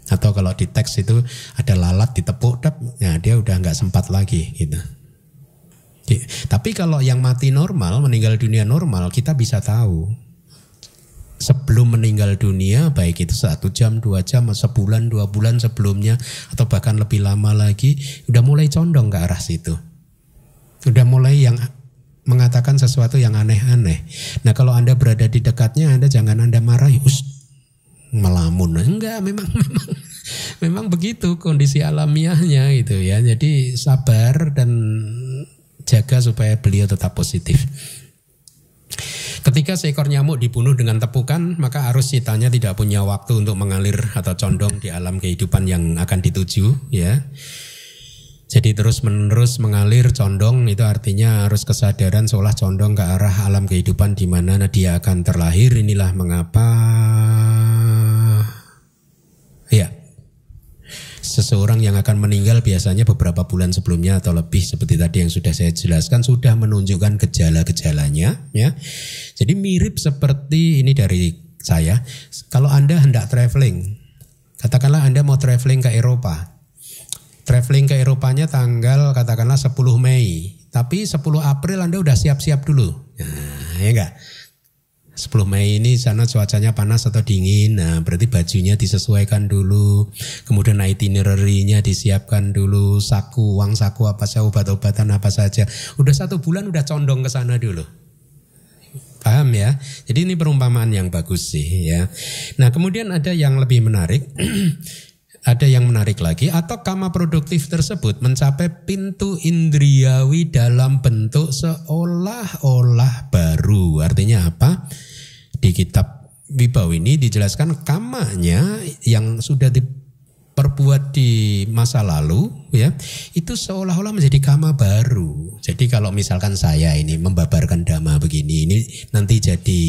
atau kalau di teks itu ada lalat ditepuk dap ya dia udah nggak sempat lagi gitu tapi kalau yang mati normal meninggal dunia normal kita bisa tahu. Sebelum meninggal dunia baik itu satu jam dua jam sebulan dua bulan sebelumnya atau bahkan lebih lama lagi udah mulai condong ke arah situ. Udah mulai yang mengatakan sesuatu yang aneh-aneh. Nah kalau anda berada di dekatnya anda jangan anda marah us melamun. Enggak memang memang memang begitu kondisi alamiahnya gitu ya. Jadi sabar dan jaga supaya beliau tetap positif Ketika seekor nyamuk dibunuh dengan tepukan, maka arus citanya tidak punya waktu untuk mengalir atau condong di alam kehidupan yang akan dituju, ya. Jadi terus menerus mengalir condong itu artinya harus kesadaran seolah condong ke arah alam kehidupan di mana dia akan terlahir. Inilah mengapa ya seseorang yang akan meninggal biasanya beberapa bulan sebelumnya atau lebih seperti tadi yang sudah saya jelaskan sudah menunjukkan gejala-gejalanya ya. Jadi mirip seperti ini dari saya. Kalau Anda hendak traveling, katakanlah Anda mau traveling ke Eropa. Traveling ke Eropanya tanggal katakanlah 10 Mei, tapi 10 April Anda udah siap-siap dulu. Nah, ya enggak? 10 Mei ini sana cuacanya panas atau dingin, nah berarti bajunya disesuaikan dulu, kemudian itinerary-nya disiapkan dulu, saku, uang saku apa saja, obat-obatan apa saja. Udah satu bulan udah condong ke sana dulu. Paham ya? Jadi ini perumpamaan yang bagus sih ya. Nah kemudian ada yang lebih menarik. ada yang menarik lagi atau kama produktif tersebut mencapai pintu indriawi dalam bentuk seolah-olah baru. Artinya apa? Di kitab Wibau ini dijelaskan kamanya yang sudah diperbuat di masa lalu ya itu seolah-olah menjadi kama baru. Jadi kalau misalkan saya ini membabarkan dhamma begini ini nanti jadi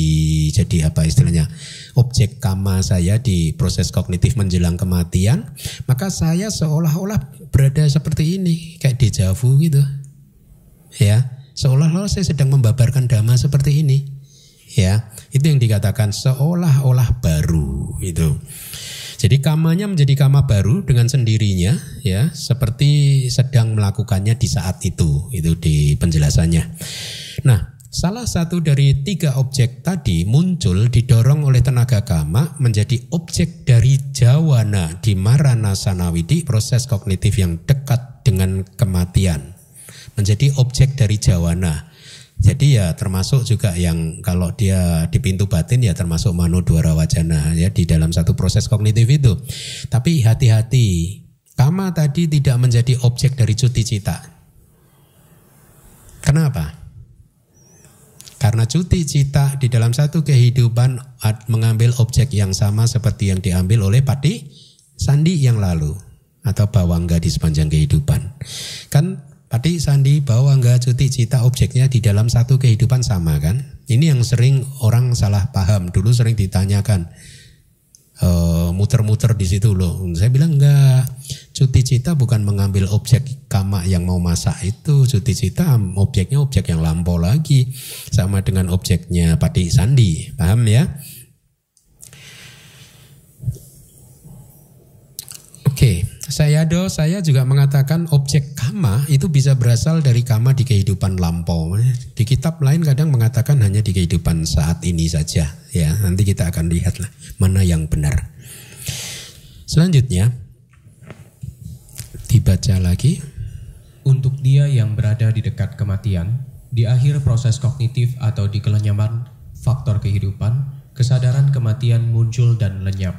jadi apa istilahnya objek kama saya di proses kognitif menjelang kematian, maka saya seolah-olah berada seperti ini kayak dejavu gitu. Ya, seolah-olah saya sedang membabarkan dhamma seperti ini ya itu yang dikatakan seolah-olah baru itu jadi kamanya menjadi kama baru dengan sendirinya ya seperti sedang melakukannya di saat itu itu di penjelasannya. Nah Salah satu dari tiga objek tadi muncul didorong oleh tenaga kama menjadi objek dari jawana di marana sanawidi proses kognitif yang dekat dengan kematian. Menjadi objek dari jawana jadi ya termasuk juga yang kalau dia di pintu batin ya termasuk manu dwara wajana ya di dalam satu proses kognitif itu. Tapi hati-hati, kama tadi tidak menjadi objek dari cuti cita. Kenapa? Karena cuti cita di dalam satu kehidupan mengambil objek yang sama seperti yang diambil oleh pati sandi yang lalu atau bawangga di sepanjang kehidupan. Kan Pati sandi bahwa enggak cuti cita objeknya di dalam satu kehidupan sama kan? Ini yang sering orang salah paham. Dulu sering ditanyakan muter muter-muter di situ loh. Saya bilang enggak. Cuti cita bukan mengambil objek kama yang mau masak itu. Cuti cita objeknya objek yang lampau lagi. Sama dengan objeknya pati sandi. Paham ya? Oke. Okay. Saya do, saya juga mengatakan objek kama itu bisa berasal dari kama di kehidupan lampau. Di kitab lain kadang mengatakan hanya di kehidupan saat ini saja. Ya, nanti kita akan lihatlah mana yang benar. Selanjutnya dibaca lagi. Untuk dia yang berada di dekat kematian, di akhir proses kognitif atau di kelenyaman faktor kehidupan, kesadaran kematian muncul dan lenyap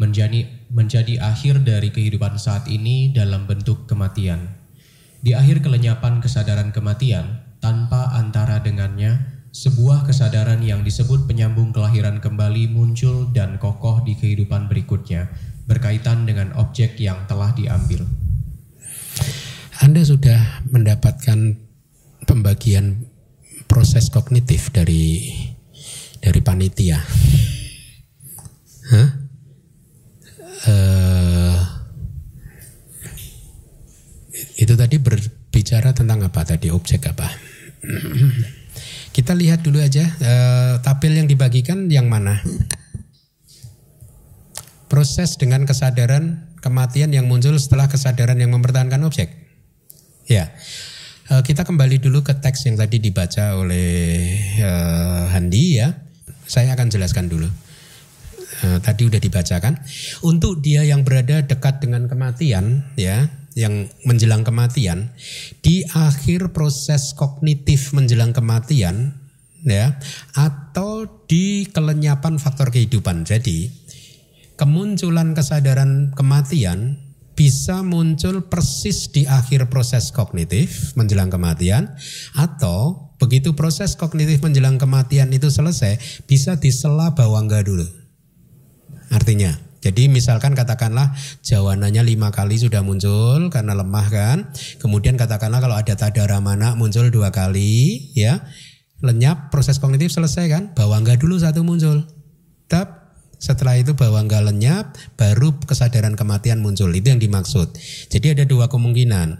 menjadi menjadi akhir dari kehidupan saat ini dalam bentuk kematian. Di akhir kelenyapan kesadaran kematian, tanpa antara dengannya, sebuah kesadaran yang disebut penyambung kelahiran kembali muncul dan kokoh di kehidupan berikutnya, berkaitan dengan objek yang telah diambil. Anda sudah mendapatkan pembagian proses kognitif dari dari panitia. Hah? Eh, itu tadi berbicara tentang apa tadi objek apa? Kita lihat dulu aja eh, uh, tabel yang dibagikan yang mana? Proses dengan kesadaran kematian yang muncul setelah kesadaran yang mempertahankan objek. Ya. Uh, kita kembali dulu ke teks yang tadi dibaca oleh uh, Handi ya. Saya akan jelaskan dulu. Eh, tadi udah dibacakan. Untuk dia yang berada dekat dengan kematian, ya, yang menjelang kematian, di akhir proses kognitif menjelang kematian, ya, atau di kelenyapan faktor kehidupan. Jadi, kemunculan kesadaran kematian bisa muncul persis di akhir proses kognitif menjelang kematian, atau begitu proses kognitif menjelang kematian itu selesai, bisa disela bawangga dulu. Artinya, jadi misalkan katakanlah jawanannya lima kali sudah muncul karena lemah kan. Kemudian katakanlah kalau ada tadara mana muncul dua kali ya. Lenyap proses kognitif selesai kan. Bawangga dulu satu muncul. Tap setelah itu bawangga lenyap baru kesadaran kematian muncul. Itu yang dimaksud. Jadi ada dua kemungkinan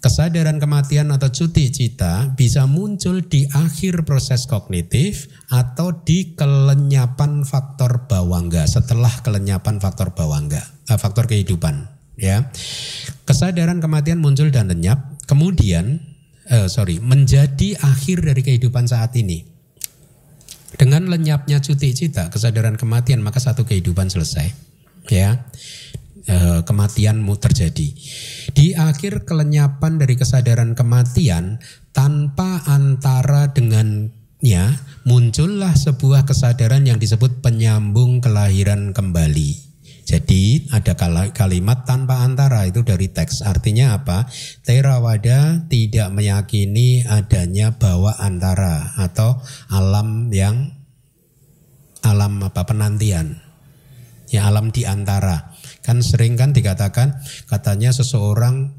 kesadaran kematian atau cuti cita bisa muncul di akhir proses kognitif atau di kelenyapan faktor bawangga setelah kelenyapan faktor bawangga eh, faktor kehidupan ya. Kesadaran kematian muncul dan lenyap kemudian eh, sorry menjadi akhir dari kehidupan saat ini. Dengan lenyapnya cuti cita kesadaran kematian maka satu kehidupan selesai ya Eh, kematianmu terjadi. Di akhir kelenyapan dari kesadaran kematian tanpa antara dengannya muncullah sebuah kesadaran yang disebut penyambung kelahiran kembali. Jadi ada kalimat tanpa antara itu dari teks. Artinya apa? Terawada tidak meyakini adanya bahwa antara atau alam yang alam apa penantian. Ya alam di antara. Kan sering kan dikatakan katanya seseorang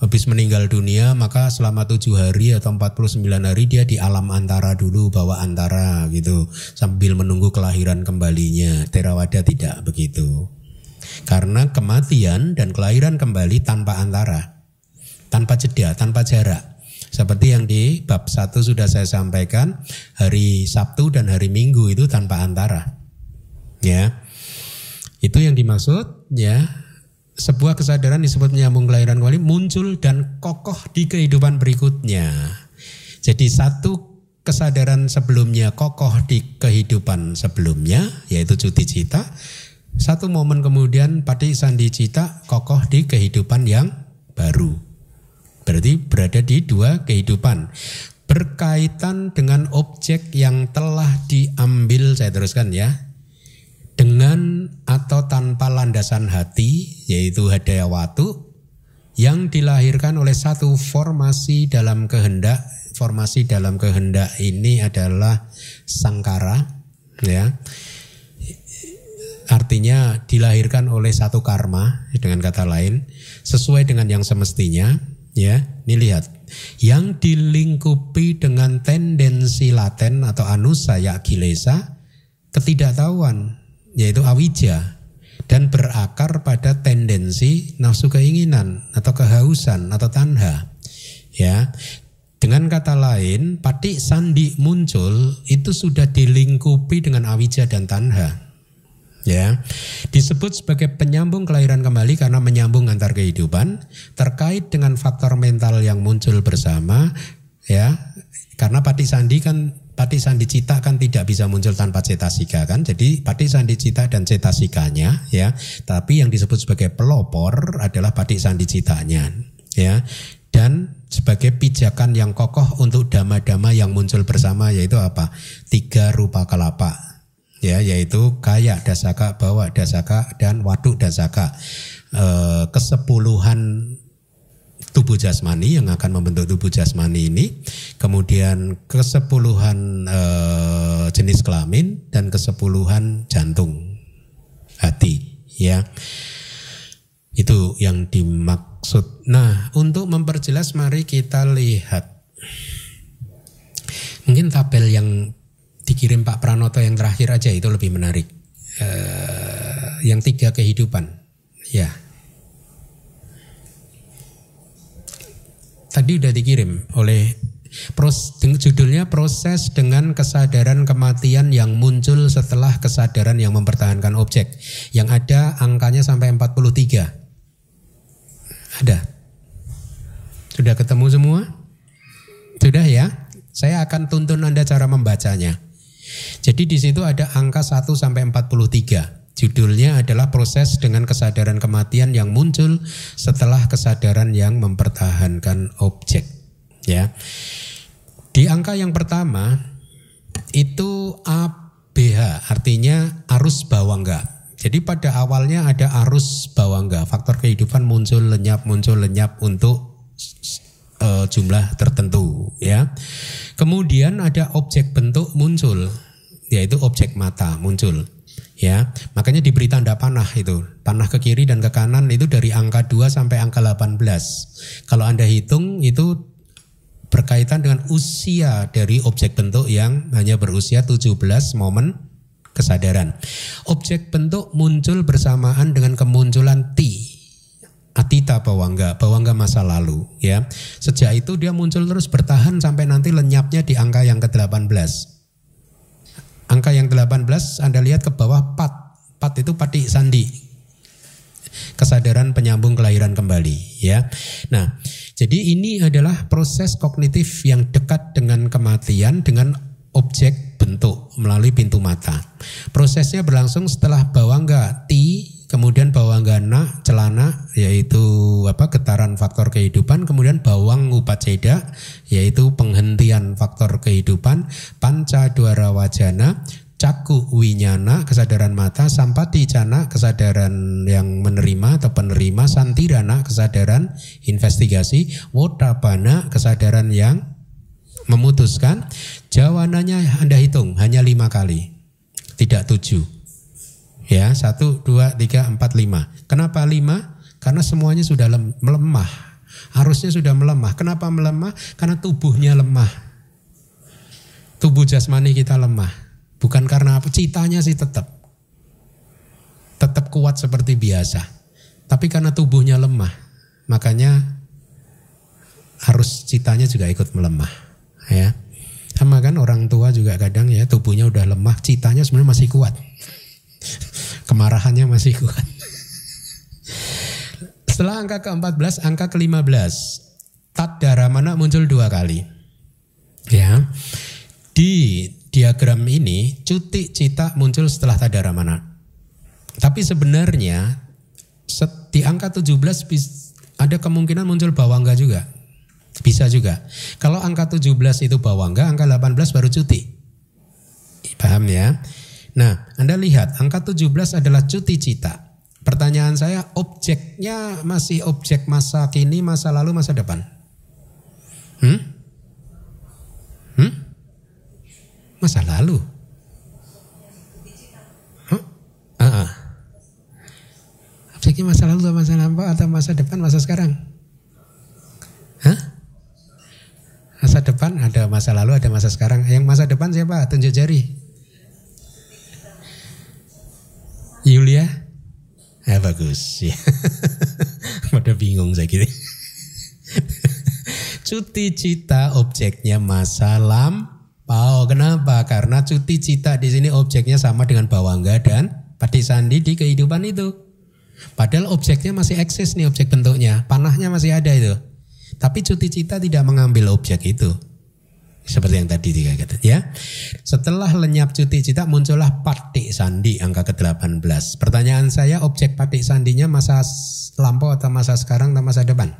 habis meninggal dunia maka selama tujuh hari atau 49 hari dia di alam antara dulu bawa antara gitu. Sambil menunggu kelahiran kembalinya. Terawada tidak begitu. Karena kematian dan kelahiran kembali tanpa antara. Tanpa jeda tanpa jarak. Seperti yang di bab satu sudah saya sampaikan hari Sabtu dan hari Minggu itu tanpa antara. Ya. Itu yang dimaksud ya sebuah kesadaran disebut menyambung kelahiran kembali muncul dan kokoh di kehidupan berikutnya. Jadi satu kesadaran sebelumnya kokoh di kehidupan sebelumnya yaitu cuti cita. Satu momen kemudian pati sandi cita kokoh di kehidupan yang baru. Berarti berada di dua kehidupan berkaitan dengan objek yang telah diambil saya teruskan ya dengan atau tanpa landasan hati yaitu hadaya watu yang dilahirkan oleh satu formasi dalam kehendak formasi dalam kehendak ini adalah sangkara ya. Artinya dilahirkan oleh satu karma dengan kata lain sesuai dengan yang semestinya ya. Ini lihat yang dilingkupi dengan tendensi laten atau anusaya kilesa ketidaktahuan yaitu awija dan berakar pada tendensi nafsu keinginan atau kehausan atau tanha. Ya. Dengan kata lain, pati sandi muncul itu sudah dilingkupi dengan awija dan tanha. Ya. Disebut sebagai penyambung kelahiran kembali karena menyambung antar kehidupan terkait dengan faktor mental yang muncul bersama ya. Karena pati sandi kan Pati sandicita kan tidak bisa muncul tanpa cetasika kan. Jadi pati sandicita dan cetasikanya ya. Tapi yang disebut sebagai pelopor adalah pati sandicitanya ya. Dan sebagai pijakan yang kokoh untuk dama-dama yang muncul bersama yaitu apa? Tiga rupa kelapa ya yaitu kaya dasaka, bawa dasaka dan waduk dasaka. E, kesepuluhan tubuh jasmani yang akan membentuk tubuh jasmani ini, kemudian kesepuluhan e, jenis kelamin dan kesepuluhan jantung hati, ya. Itu yang dimaksud. Nah, untuk memperjelas mari kita lihat mungkin tabel yang dikirim Pak Pranoto yang terakhir aja itu lebih menarik. E, yang tiga kehidupan, ya Tadi udah dikirim oleh pros, judulnya proses dengan kesadaran kematian yang muncul setelah kesadaran yang mempertahankan objek. Yang ada angkanya sampai 43. Ada. Sudah ketemu semua? Sudah ya? Saya akan tuntun Anda cara membacanya. Jadi di situ ada angka 1 sampai 43. Judulnya adalah proses dengan kesadaran kematian yang muncul setelah kesadaran yang mempertahankan objek. Ya, di angka yang pertama itu ABH, artinya arus bawangga. Jadi pada awalnya ada arus bawangga, faktor kehidupan muncul lenyap muncul lenyap untuk uh, jumlah tertentu, ya. Kemudian ada objek bentuk muncul, yaitu objek mata muncul ya. Makanya diberi tanda panah itu. Panah ke kiri dan ke kanan itu dari angka 2 sampai angka 18. Kalau Anda hitung itu berkaitan dengan usia dari objek bentuk yang hanya berusia 17 momen kesadaran. Objek bentuk muncul bersamaan dengan kemunculan ti. Atita bawangga, bawangga masa lalu ya. Sejak itu dia muncul terus bertahan sampai nanti lenyapnya di angka yang ke-18. Angka yang 18 Anda lihat ke bawah pat. Pat itu pati sandi. Kesadaran penyambung kelahiran kembali ya. Nah, jadi ini adalah proses kognitif yang dekat dengan kematian dengan objek bentuk melalui pintu mata. Prosesnya berlangsung setelah bawangga ti kemudian bawang gana celana yaitu apa getaran faktor kehidupan. Kemudian bawang upaceda yaitu penghentian faktor kehidupan. Panca duara wajana caku winyana kesadaran mata. Sampati cana kesadaran yang menerima atau penerima. Santirana kesadaran investigasi. Wotapana kesadaran yang memutuskan. Jawananya anda hitung hanya lima kali. Tidak tujuh Ya, satu, dua, tiga, empat, lima. Kenapa lima? Karena semuanya sudah melemah. Arusnya sudah melemah. Kenapa melemah? Karena tubuhnya lemah. Tubuh jasmani kita lemah. Bukan karena apa? Citanya sih tetap. Tetap kuat seperti biasa. Tapi karena tubuhnya lemah. Makanya harus citanya juga ikut melemah. Ya. Sama kan orang tua juga kadang ya tubuhnya udah lemah, citanya sebenarnya masih kuat. Kemarahannya masih kuat. Setelah angka ke-14, angka ke-15. Tat mana muncul dua kali. Ya. Di diagram ini cuti cita muncul setelah tadaramana. Tapi sebenarnya di angka 17 ada kemungkinan muncul bawangga juga. Bisa juga. Kalau angka 17 itu bawangga, angka 18 baru cuti. Paham ya? Nah, Anda lihat angka 17 adalah cuti cita. Pertanyaan saya, objeknya masih objek masa kini, masa lalu, masa depan? Hmm? Hmm? Masa lalu? Huh? Uh -uh. Objeknya masa lalu atau masa lampau atau masa depan, masa sekarang? Hah? Masa depan ada masa lalu, ada masa sekarang. Yang masa depan siapa? Tunjuk jari. Yulia? Ya bagus. Ya. Pada bingung saya kira. cuti cita objeknya masa lampau. Kenapa? Karena cuti cita di sini objeknya sama dengan bawangga dan pati sandi di kehidupan itu. Padahal objeknya masih eksis nih objek bentuknya. Panahnya masih ada itu. Tapi cuti cita tidak mengambil objek itu. Seperti yang tadi tiga kata ya. Setelah lenyap cuti cita muncullah patik sandi angka ke-18. Pertanyaan saya objek patik sandinya masa lampau atau masa sekarang atau masa depan?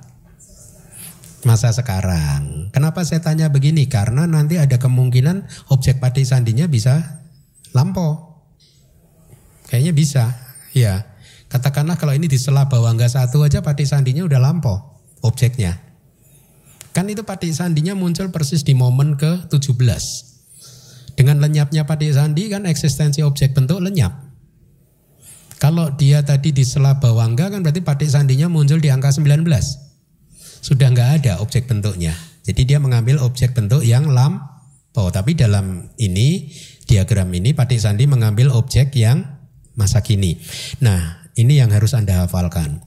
Masa sekarang. Kenapa saya tanya begini? Karena nanti ada kemungkinan objek patik sandinya bisa lampau. Kayaknya bisa. Ya. Katakanlah kalau ini di sela bawangga satu aja patik sandinya udah lampau objeknya. Kan itu patik sandinya muncul persis di momen ke-17. Dengan lenyapnya patik sandi kan eksistensi objek bentuk lenyap. Kalau dia tadi di sela bawangga kan berarti patik sandinya muncul di angka 19. Sudah nggak ada objek bentuknya. Jadi dia mengambil objek bentuk yang lampau. Tapi dalam ini diagram ini patik sandi mengambil objek yang masa kini. Nah ini yang harus Anda hafalkan.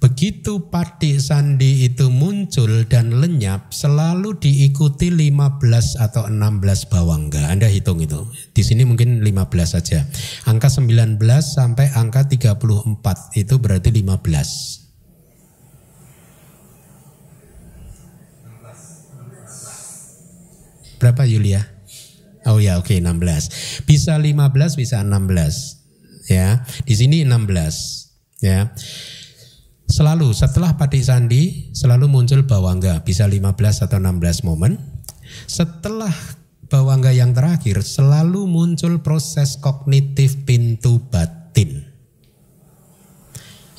Begitu patik sandi itu muncul dan lenyap selalu diikuti 15 atau 16 bawangga. Anda hitung itu. Di sini mungkin 15 saja. Angka 19 sampai angka 34 itu berarti 15. Berapa Yulia? Oh ya oke okay, 16. Bisa 15 bisa 16. Ya. Di sini 16. Ya. Selalu setelah Padik Sandi selalu muncul bawangga bisa 15 atau 16 momen. Setelah bawangga yang terakhir selalu muncul proses kognitif pintu batin.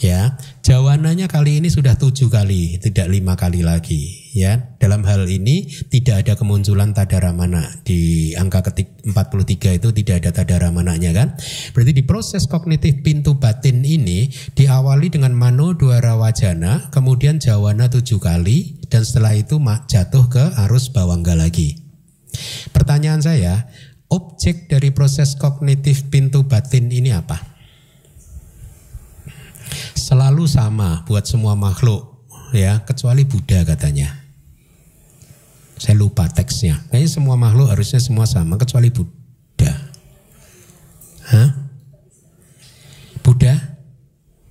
Ya, jawananya kali ini sudah tujuh kali, tidak lima kali lagi. Ya, dalam hal ini tidak ada kemunculan tadaramana di angka ketik 43 itu tidak ada tadaramananya kan? Berarti di proses kognitif pintu batin ini diawali dengan mano dua rawajana, kemudian jawana tujuh kali, dan setelah itu jatuh ke arus bawangga lagi. Pertanyaan saya, objek dari proses kognitif pintu batin ini apa? selalu sama buat semua makhluk ya kecuali Buddha katanya. Saya lupa teksnya. Kayaknya semua makhluk harusnya semua sama kecuali Buddha. Hah? Buddha?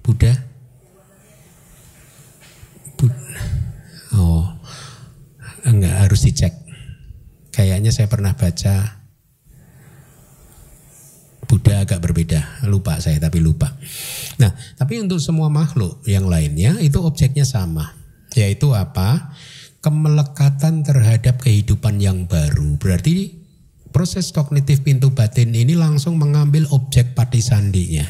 Buddha? Buddha. Oh. Enggak harus dicek. Kayaknya saya pernah baca Buddha agak berbeda, lupa saya tapi lupa. Nah, tapi untuk semua makhluk yang lainnya itu objeknya sama, yaitu apa? Kemelekatan terhadap kehidupan yang baru. Berarti proses kognitif pintu batin ini langsung mengambil objek pati sandinya.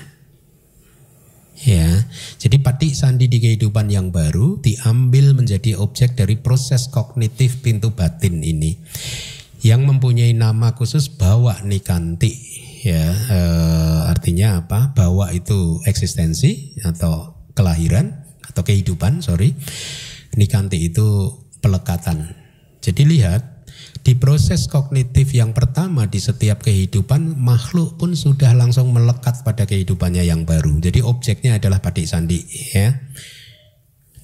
Ya, jadi pati sandi di kehidupan yang baru diambil menjadi objek dari proses kognitif pintu batin ini yang mempunyai nama khusus bawa nikanti ya e, artinya apa bahwa itu eksistensi atau kelahiran atau kehidupan sorry nikanti itu pelekatan. Jadi lihat di proses kognitif yang pertama di setiap kehidupan makhluk pun sudah langsung melekat pada kehidupannya yang baru. Jadi objeknya adalah padik sandi ya.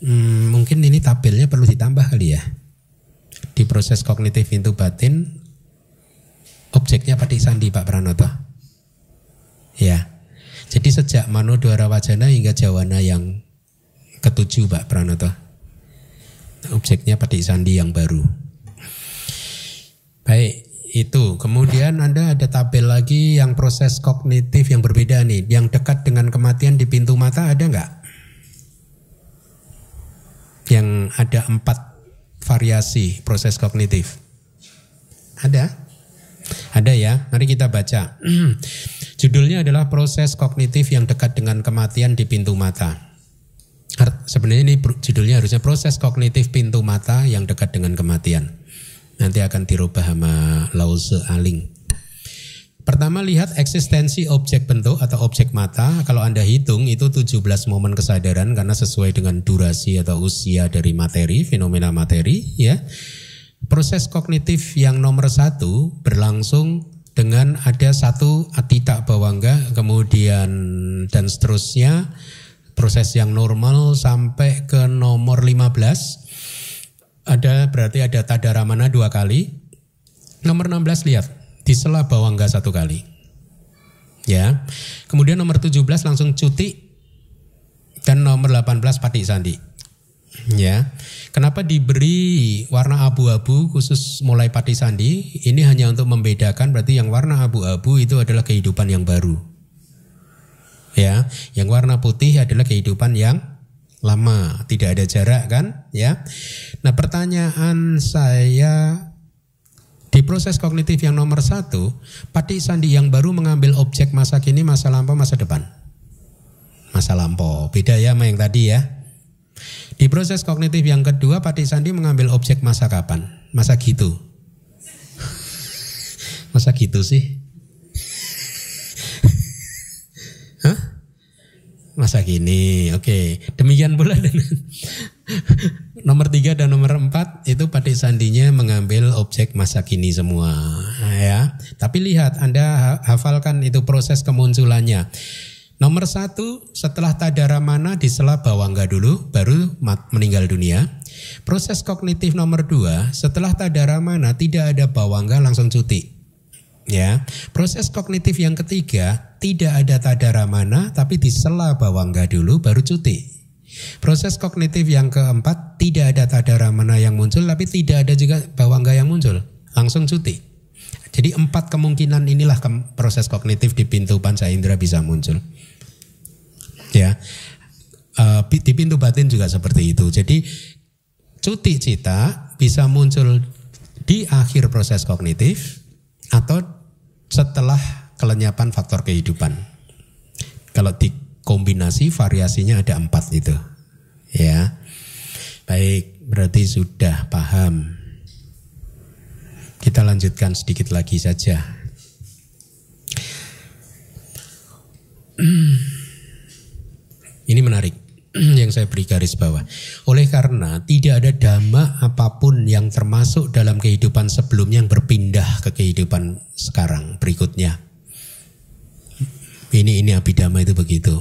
Hmm, mungkin ini tabelnya perlu ditambah kali ya. Di proses kognitif itu batin objeknya padik sandi Pak Pranoto. Ya. Jadi sejak Mano Dwara Wajana hingga Jawana yang ketujuh Pak Pranoto. Objeknya Padik Sandi yang baru. Baik, itu. Kemudian Anda ada tabel lagi yang proses kognitif yang berbeda nih. Yang dekat dengan kematian di pintu mata ada nggak? Yang ada empat variasi proses kognitif. Ada? Ada ya, mari kita baca. Judulnya adalah proses kognitif yang dekat dengan kematian di pintu mata. Sebenarnya ini judulnya harusnya proses kognitif pintu mata yang dekat dengan kematian. Nanti akan dirubah sama Lause Aling. Pertama lihat eksistensi objek bentuk atau objek mata. Kalau Anda hitung itu 17 momen kesadaran karena sesuai dengan durasi atau usia dari materi, fenomena materi ya. Proses kognitif yang nomor satu berlangsung dengan ada satu atita bawangga kemudian dan seterusnya proses yang normal sampai ke nomor 15 ada berarti ada tadaramana dua kali. Nomor 16 lihat. Di sela bawangga satu kali. Ya. Kemudian nomor 17 langsung cuti. Dan nomor 18 patik sandi. Ya. Kenapa diberi warna abu-abu khusus mulai pati sandi? Ini hanya untuk membedakan berarti yang warna abu-abu itu adalah kehidupan yang baru. Ya, yang warna putih adalah kehidupan yang lama, tidak ada jarak kan? Ya. Nah, pertanyaan saya di proses kognitif yang nomor satu, pati sandi yang baru mengambil objek masa kini, masa lampau, masa depan. Masa lampau, beda ya sama yang tadi ya. Di proses kognitif yang kedua, Pak Sandi mengambil objek masa kapan? Masa gitu. masa gitu sih? Masa gini, oke. Demikian pula dengan nomor tiga dan nomor empat itu Pak Sandinya mengambil objek masa kini semua, ya. Tapi lihat, Anda hafalkan itu proses kemunculannya. Nomor satu, setelah tadara mana disela bawangga dulu, baru meninggal dunia. Proses kognitif nomor dua, setelah tadara mana tidak ada bawangga langsung cuti. Ya, proses kognitif yang ketiga tidak ada tadara mana tapi disela bawangga dulu baru cuti. Proses kognitif yang keempat tidak ada tadara mana yang muncul tapi tidak ada juga bawangga yang muncul langsung cuti. Jadi empat kemungkinan inilah proses kognitif di pintu panca indera bisa muncul ya uh, di pintu batin juga seperti itu jadi cuti cita bisa muncul di akhir proses kognitif atau setelah kelenyapan faktor kehidupan. Kalau dikombinasi variasinya ada empat itu. Ya. Baik berarti sudah paham. Kita lanjutkan sedikit lagi saja. Ini menarik yang saya beri garis bawah. Oleh karena tidak ada dhamma apa pun yang termasuk dalam kehidupan sebelumnya yang berpindah ke kehidupan sekarang berikutnya. Ini ini abidama itu begitu.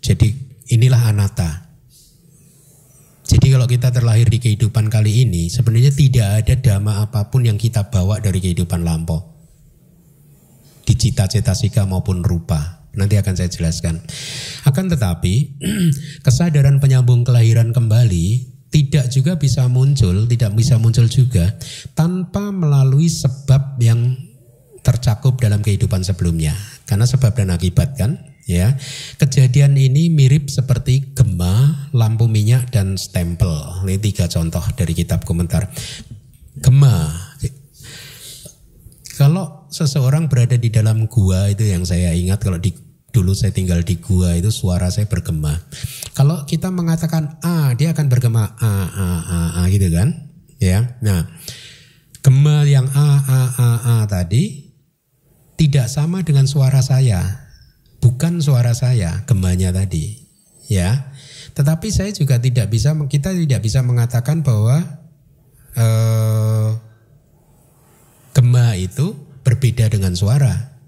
Jadi inilah anata. Jadi kalau kita terlahir di kehidupan kali ini sebenarnya tidak ada dhamma apa pun yang kita bawa dari kehidupan lampau. Di cita-cita sika maupun rupa. Nanti akan saya jelaskan. Akan tetapi kesadaran penyambung kelahiran kembali tidak juga bisa muncul, tidak bisa muncul juga tanpa melalui sebab yang tercakup dalam kehidupan sebelumnya. Karena sebab dan akibat kan, ya. Kejadian ini mirip seperti gema, lampu minyak dan stempel. Ini tiga contoh dari kitab komentar. Gema. Kalau seseorang berada di dalam gua itu yang saya ingat kalau di dulu saya tinggal di gua itu suara saya bergema. Kalau kita mengatakan a, dia akan bergema a a a a gitu kan? Ya. Nah, gema yang a a a a tadi tidak sama dengan suara saya. Bukan suara saya gemanya tadi. Ya. Tetapi saya juga tidak bisa kita tidak bisa mengatakan bahwa eh, gema itu berbeda dengan suara.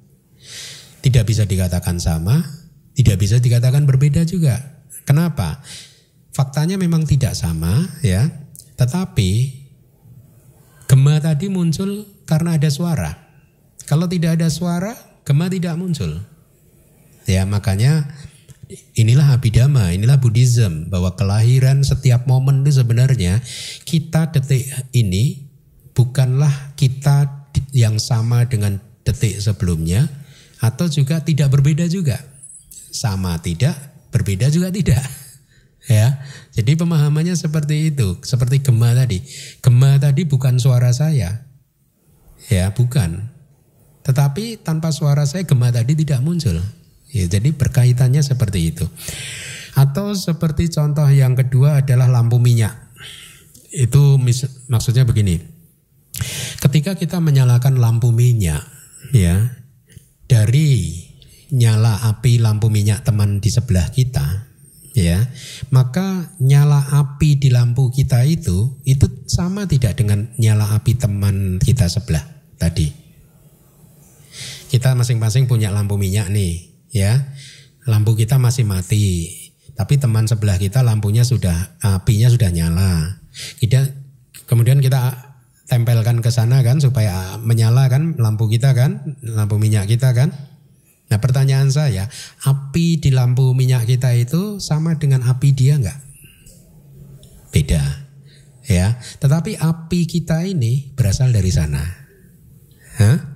Tidak bisa dikatakan sama, tidak bisa dikatakan berbeda juga. Kenapa? Faktanya memang tidak sama ya, tetapi gema tadi muncul karena ada suara. Kalau tidak ada suara, gema tidak muncul. Ya, makanya inilah abidama, inilah Buddhism bahwa kelahiran setiap momen itu sebenarnya kita detik ini bukanlah kita yang sama dengan detik sebelumnya atau juga tidak berbeda juga. Sama tidak, berbeda juga tidak. Ya. Jadi pemahamannya seperti itu, seperti gema tadi. Gema tadi bukan suara saya. Ya, bukan. Tetapi tanpa suara saya gema tadi tidak muncul. Ya, jadi berkaitannya seperti itu. Atau seperti contoh yang kedua adalah lampu minyak. Itu maksudnya begini. Ketika kita menyalakan lampu minyak, ya, dari nyala api lampu minyak teman di sebelah kita, ya, maka nyala api di lampu kita itu itu sama tidak dengan nyala api teman kita sebelah tadi. Kita masing-masing punya lampu minyak nih, ya. Lampu kita masih mati, tapi teman sebelah kita lampunya sudah apinya sudah nyala. Kita kemudian kita tempelkan ke sana kan supaya menyala kan lampu kita kan, lampu minyak kita kan. Nah pertanyaan saya, api di lampu minyak kita itu sama dengan api dia enggak? Beda. Ya, tetapi api kita ini berasal dari sana. Hah?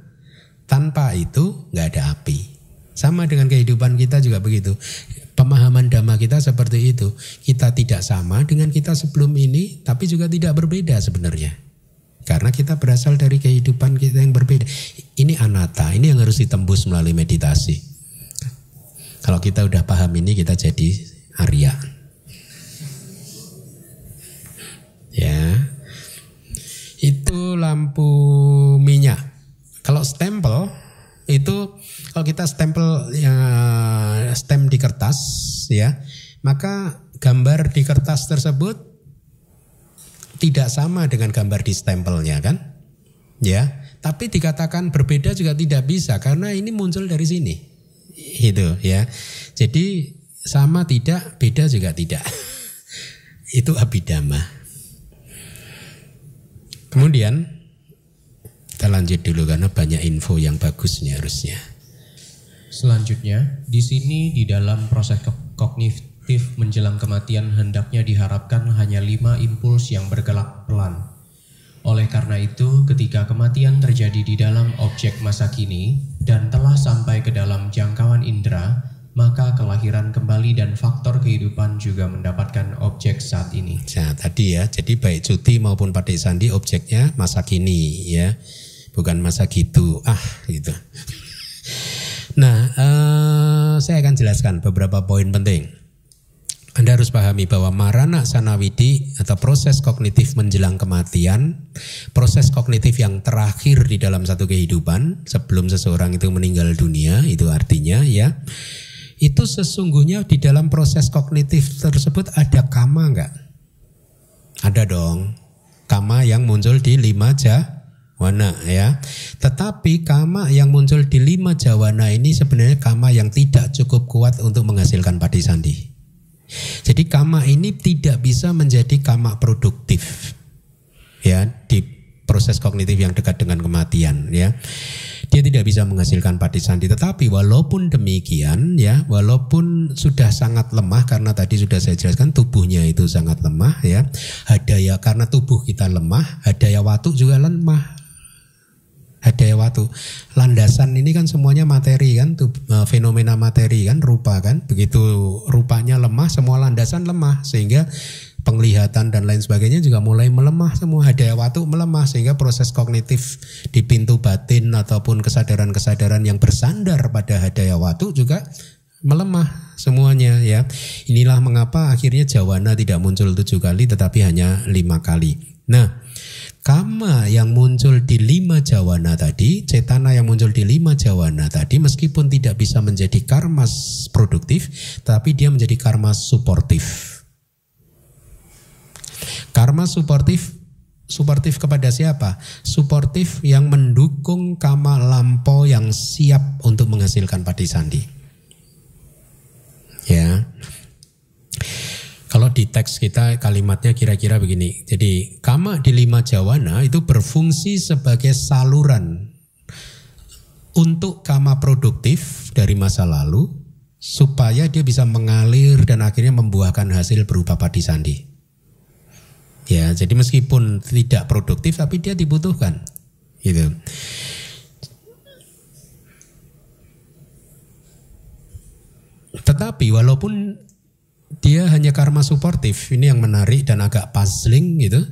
Tanpa itu nggak ada api. Sama dengan kehidupan kita juga begitu. Pemahaman dhamma kita seperti itu. Kita tidak sama dengan kita sebelum ini, tapi juga tidak berbeda sebenarnya. Karena kita berasal dari kehidupan kita yang berbeda. Ini anata, ini yang harus ditembus melalui meditasi. Kalau kita udah paham ini kita jadi Arya. Ya. Itu lampu minyak. Kalau stempel itu kalau kita stempel ya stem di kertas ya, maka gambar di kertas tersebut tidak sama dengan gambar di stempelnya kan? Ya, tapi dikatakan berbeda juga tidak bisa karena ini muncul dari sini. Itu ya. Jadi sama tidak, beda juga tidak. Itu abidama. Kemudian kita lanjut dulu karena banyak info yang bagus nih harusnya. Selanjutnya, di sini di dalam proses kognitif menjelang kematian hendaknya diharapkan hanya lima impuls yang bergerak pelan. Oleh karena itu, ketika kematian terjadi di dalam objek masa kini dan telah sampai ke dalam jangkauan indera, maka kelahiran kembali dan faktor kehidupan juga mendapatkan objek saat ini. Nah, tadi ya, jadi baik cuti maupun pakai sandi objeknya masa kini ya, bukan masa gitu ah gitu. Nah, uh, saya akan jelaskan beberapa poin penting. Anda harus pahami bahwa marana sanawidi atau proses kognitif menjelang kematian, proses kognitif yang terakhir di dalam satu kehidupan sebelum seseorang itu meninggal dunia, itu artinya ya, itu sesungguhnya di dalam proses kognitif tersebut ada kama enggak? Ada dong. Kama yang muncul di lima jah Wana ya. Tetapi kama yang muncul di lima jawana ini sebenarnya kama yang tidak cukup kuat untuk menghasilkan padi sandi. Jadi kama ini tidak bisa menjadi kama produktif ya di proses kognitif yang dekat dengan kematian ya. Dia tidak bisa menghasilkan padi sandi tetapi walaupun demikian ya, walaupun sudah sangat lemah karena tadi sudah saya jelaskan tubuhnya itu sangat lemah ya. Hadaya karena tubuh kita lemah, hadaya watu juga lemah hadaya watu. Landasan ini kan semuanya materi kan, tuh, eh, fenomena materi kan, rupa kan. Begitu rupanya lemah, semua landasan lemah sehingga penglihatan dan lain sebagainya juga mulai melemah semua hadaya watu melemah sehingga proses kognitif di pintu batin ataupun kesadaran-kesadaran yang bersandar pada hadaya watu juga melemah semuanya ya. Inilah mengapa akhirnya jawana tidak muncul tujuh kali tetapi hanya lima kali. Nah, Kama yang muncul di lima jawana tadi, cetana yang muncul di lima jawana tadi, meskipun tidak bisa menjadi karma produktif, tapi dia menjadi karma suportif. Karma suportif, suportif kepada siapa? Suportif yang mendukung kama lampo yang siap untuk menghasilkan padi sandi. Ya, kalau di teks kita kalimatnya kira-kira begini. Jadi kama di lima jawana itu berfungsi sebagai saluran untuk kama produktif dari masa lalu supaya dia bisa mengalir dan akhirnya membuahkan hasil berupa padi sandi. Ya, jadi meskipun tidak produktif tapi dia dibutuhkan. Gitu. Tetapi walaupun dia hanya karma suportif. Ini yang menarik dan agak puzzling gitu.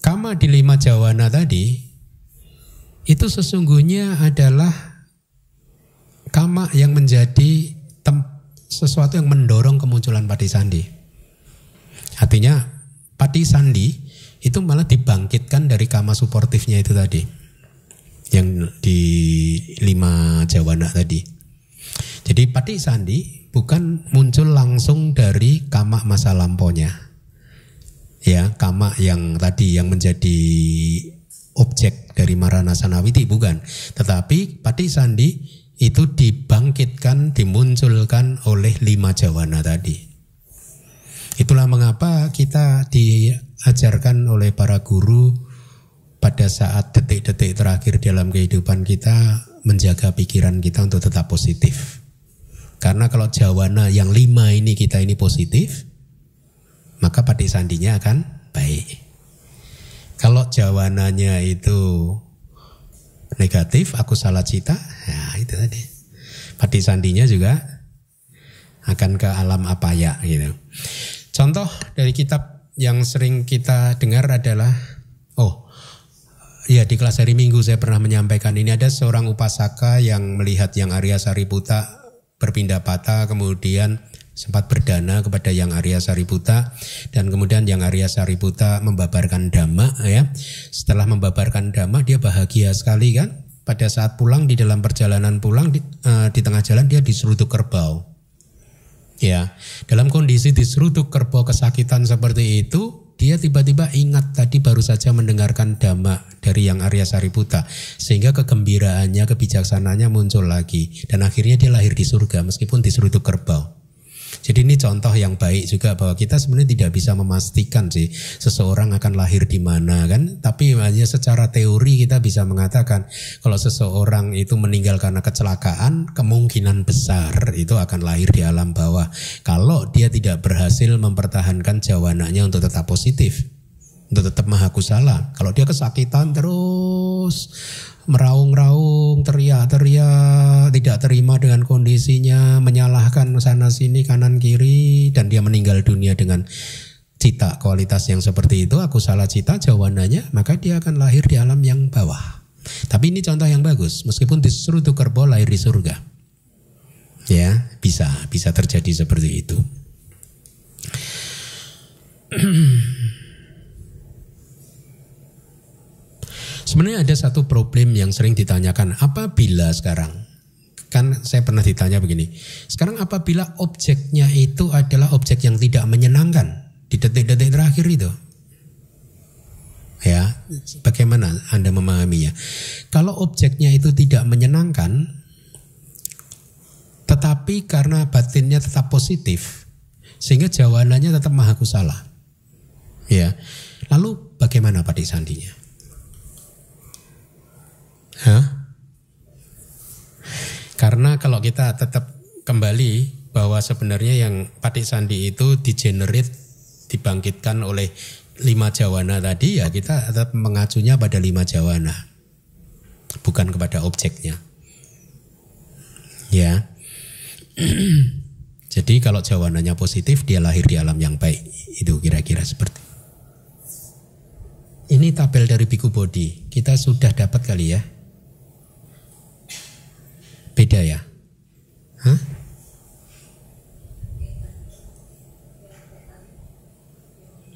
Kama di lima jawana tadi itu sesungguhnya adalah kama yang menjadi sesuatu yang mendorong kemunculan pati sandi. Artinya pati sandi itu malah dibangkitkan dari kama suportifnya itu tadi. Yang di lima jawana tadi. Jadi pati sandi bukan muncul langsung dari kama masa lamponya. Ya, kama yang tadi yang menjadi objek dari Marana Sanawiti bukan. Tetapi Pati Sandi itu dibangkitkan, dimunculkan oleh lima jawana tadi. Itulah mengapa kita diajarkan oleh para guru pada saat detik-detik terakhir dalam kehidupan kita menjaga pikiran kita untuk tetap positif karena kalau jawana yang lima ini kita ini positif, maka padi sandinya akan baik. Kalau jawananya itu negatif, aku salah cita, ya itu tadi. Padi sandinya juga akan ke alam apa ya gitu. Contoh dari kitab yang sering kita dengar adalah oh ya di kelas hari Minggu saya pernah menyampaikan ini ada seorang upasaka yang melihat yang Arya Sariputa berpindah patah kemudian sempat berdana kepada yang Arya Sariputa dan kemudian yang Arya Sariputa membabarkan dhamma ya. Setelah membabarkan dhamma dia bahagia sekali kan. Pada saat pulang di dalam perjalanan pulang di, uh, di tengah jalan dia diserutuk kerbau. Ya, dalam kondisi diserutuk kerbau kesakitan seperti itu dia tiba-tiba ingat tadi baru saja mendengarkan dhamma dari yang Arya Sariputa sehingga kegembiraannya, kebijaksanaannya muncul lagi dan akhirnya dia lahir di surga meskipun disuruh itu kerbau. Jadi ini contoh yang baik juga bahwa kita sebenarnya tidak bisa memastikan sih seseorang akan lahir di mana kan, tapi hanya secara teori kita bisa mengatakan kalau seseorang itu meninggal karena kecelakaan, kemungkinan besar itu akan lahir di alam bawah. Kalau dia tidak berhasil mempertahankan jawananya untuk tetap positif untuk tetap maha kusala. Kalau dia kesakitan terus meraung-raung, teriak-teriak, tidak terima dengan kondisinya, menyalahkan sana sini kanan kiri dan dia meninggal dunia dengan cita kualitas yang seperti itu, aku salah cita jawabannya, maka dia akan lahir di alam yang bawah. Tapi ini contoh yang bagus, meskipun disuruh tukar lahir di surga. Ya, bisa, bisa terjadi seperti itu. Sebenarnya ada satu problem yang sering ditanyakan, apabila sekarang kan saya pernah ditanya begini, sekarang apabila objeknya itu adalah objek yang tidak menyenangkan di detik-detik terakhir itu, ya bagaimana anda memahaminya? Kalau objeknya itu tidak menyenangkan, tetapi karena batinnya tetap positif, sehingga jawabannya tetap maha kusala, ya. Lalu bagaimana Pak Sandinya? Hah? Karena kalau kita tetap kembali bahwa sebenarnya yang Patik Sandi itu digenerate dibangkitkan oleh lima jawana tadi ya kita tetap mengacunya pada lima jawana. Bukan kepada objeknya. Ya. Jadi kalau jawananya positif dia lahir di alam yang baik. Itu kira-kira seperti. Ini tabel dari Biku Bodi kita sudah dapat kali ya Beda ya? Hah?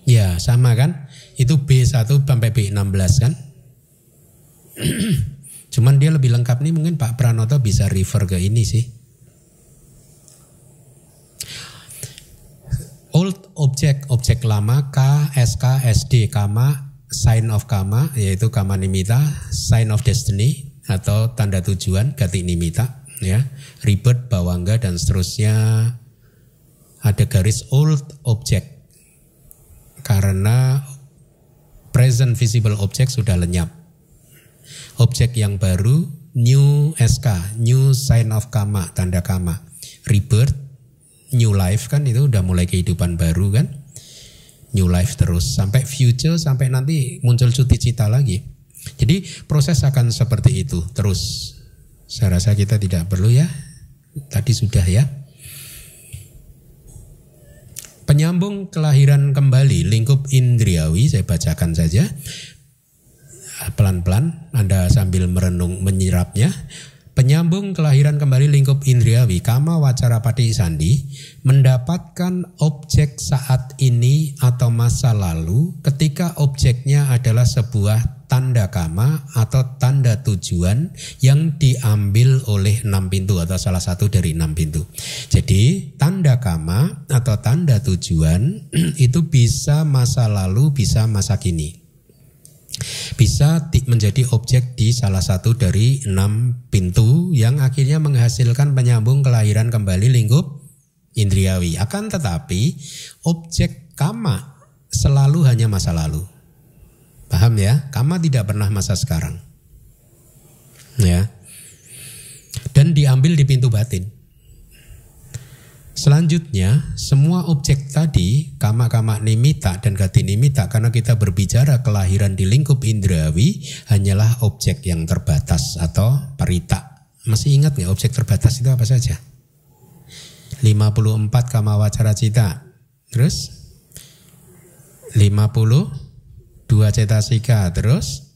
Ya sama kan? Itu B1 sampai B16 kan? Cuman dia lebih lengkap nih mungkin Pak Pranoto bisa refer ke ini sih. Old object, objek lama K, SK, SD, Kama, sign of Kama, yaitu Kama Nimita, sign of destiny, atau tanda tujuan gati nimita ya. Ribet bawangga dan seterusnya. Ada garis old object. Karena present visible object sudah lenyap. Objek yang baru new SK new sign of kama tanda kama rebirth new life kan itu udah mulai kehidupan baru kan. New life terus sampai future sampai nanti muncul cuti cita lagi jadi proses akan seperti itu terus. Saya rasa kita tidak perlu ya. Tadi sudah ya. Penyambung kelahiran kembali lingkup indriawi saya bacakan saja. Pelan-pelan Anda sambil merenung menyirapnya. Penyambung kelahiran kembali lingkup indriawi Kama Wacara Pati Sandi mendapatkan objek saat ini atau masa lalu ketika objeknya adalah sebuah tanda kama atau tanda tujuan yang diambil oleh enam pintu atau salah satu dari enam pintu. Jadi tanda kama atau tanda tujuan itu bisa masa lalu bisa masa kini bisa menjadi objek di salah satu dari enam pintu yang akhirnya menghasilkan penyambung kelahiran kembali lingkup indriawi. Akan tetapi objek kama selalu hanya masa lalu. Paham ya? Kama tidak pernah masa sekarang. Ya. Dan diambil di pintu batin. Selanjutnya, semua objek tadi, kama-kama nimita dan gati nimita, karena kita berbicara kelahiran di lingkup indrawi, hanyalah objek yang terbatas atau parita. Masih ingat nggak objek terbatas itu apa saja? 54 kama wacara cita. Terus? 52 cetasika. Terus?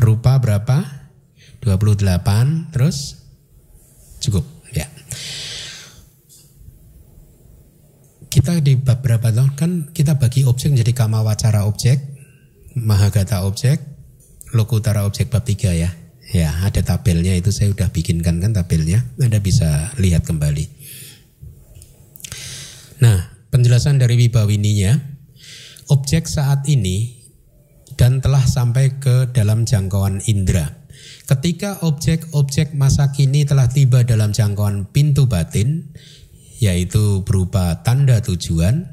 Rupa berapa? 28. Terus? Cukup. Ya kita di beberapa tahun kan kita bagi objek menjadi kama wacara objek, mahagata objek, lokutara objek bab tiga ya. Ya, ada tabelnya itu saya sudah bikinkan kan tabelnya. Anda bisa lihat kembali. Nah, penjelasan dari Wibawininya, objek saat ini dan telah sampai ke dalam jangkauan indera. Ketika objek-objek masa kini telah tiba dalam jangkauan pintu batin, yaitu berupa tanda tujuan,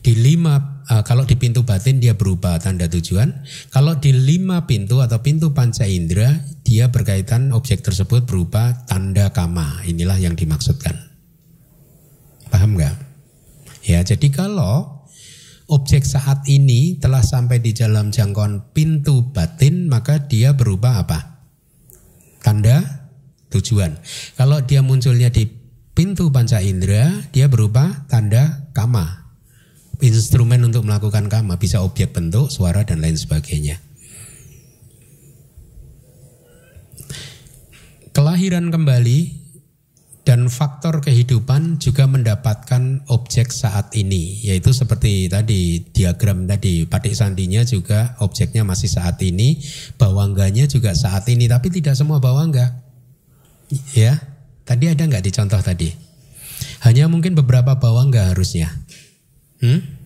di lima uh, kalau di pintu batin dia berupa tanda tujuan, kalau di lima pintu atau pintu panca indera dia berkaitan objek tersebut berupa tanda kama. Inilah yang dimaksudkan. Paham nggak? Ya, jadi kalau objek saat ini telah sampai di dalam jangkauan pintu batin, maka dia berubah apa? Tanda tujuan. Kalau dia munculnya di pintu panca indera, dia berubah tanda kama. Instrumen untuk melakukan kama bisa objek bentuk, suara dan lain sebagainya. Kelahiran kembali dan faktor kehidupan juga mendapatkan objek saat ini yaitu seperti tadi diagram tadi patik sandinya juga objeknya masih saat ini bawangganya juga saat ini tapi tidak semua bawangga. Ya tadi ada nggak di contoh tadi? Hanya mungkin beberapa bawangga harusnya. Hmm?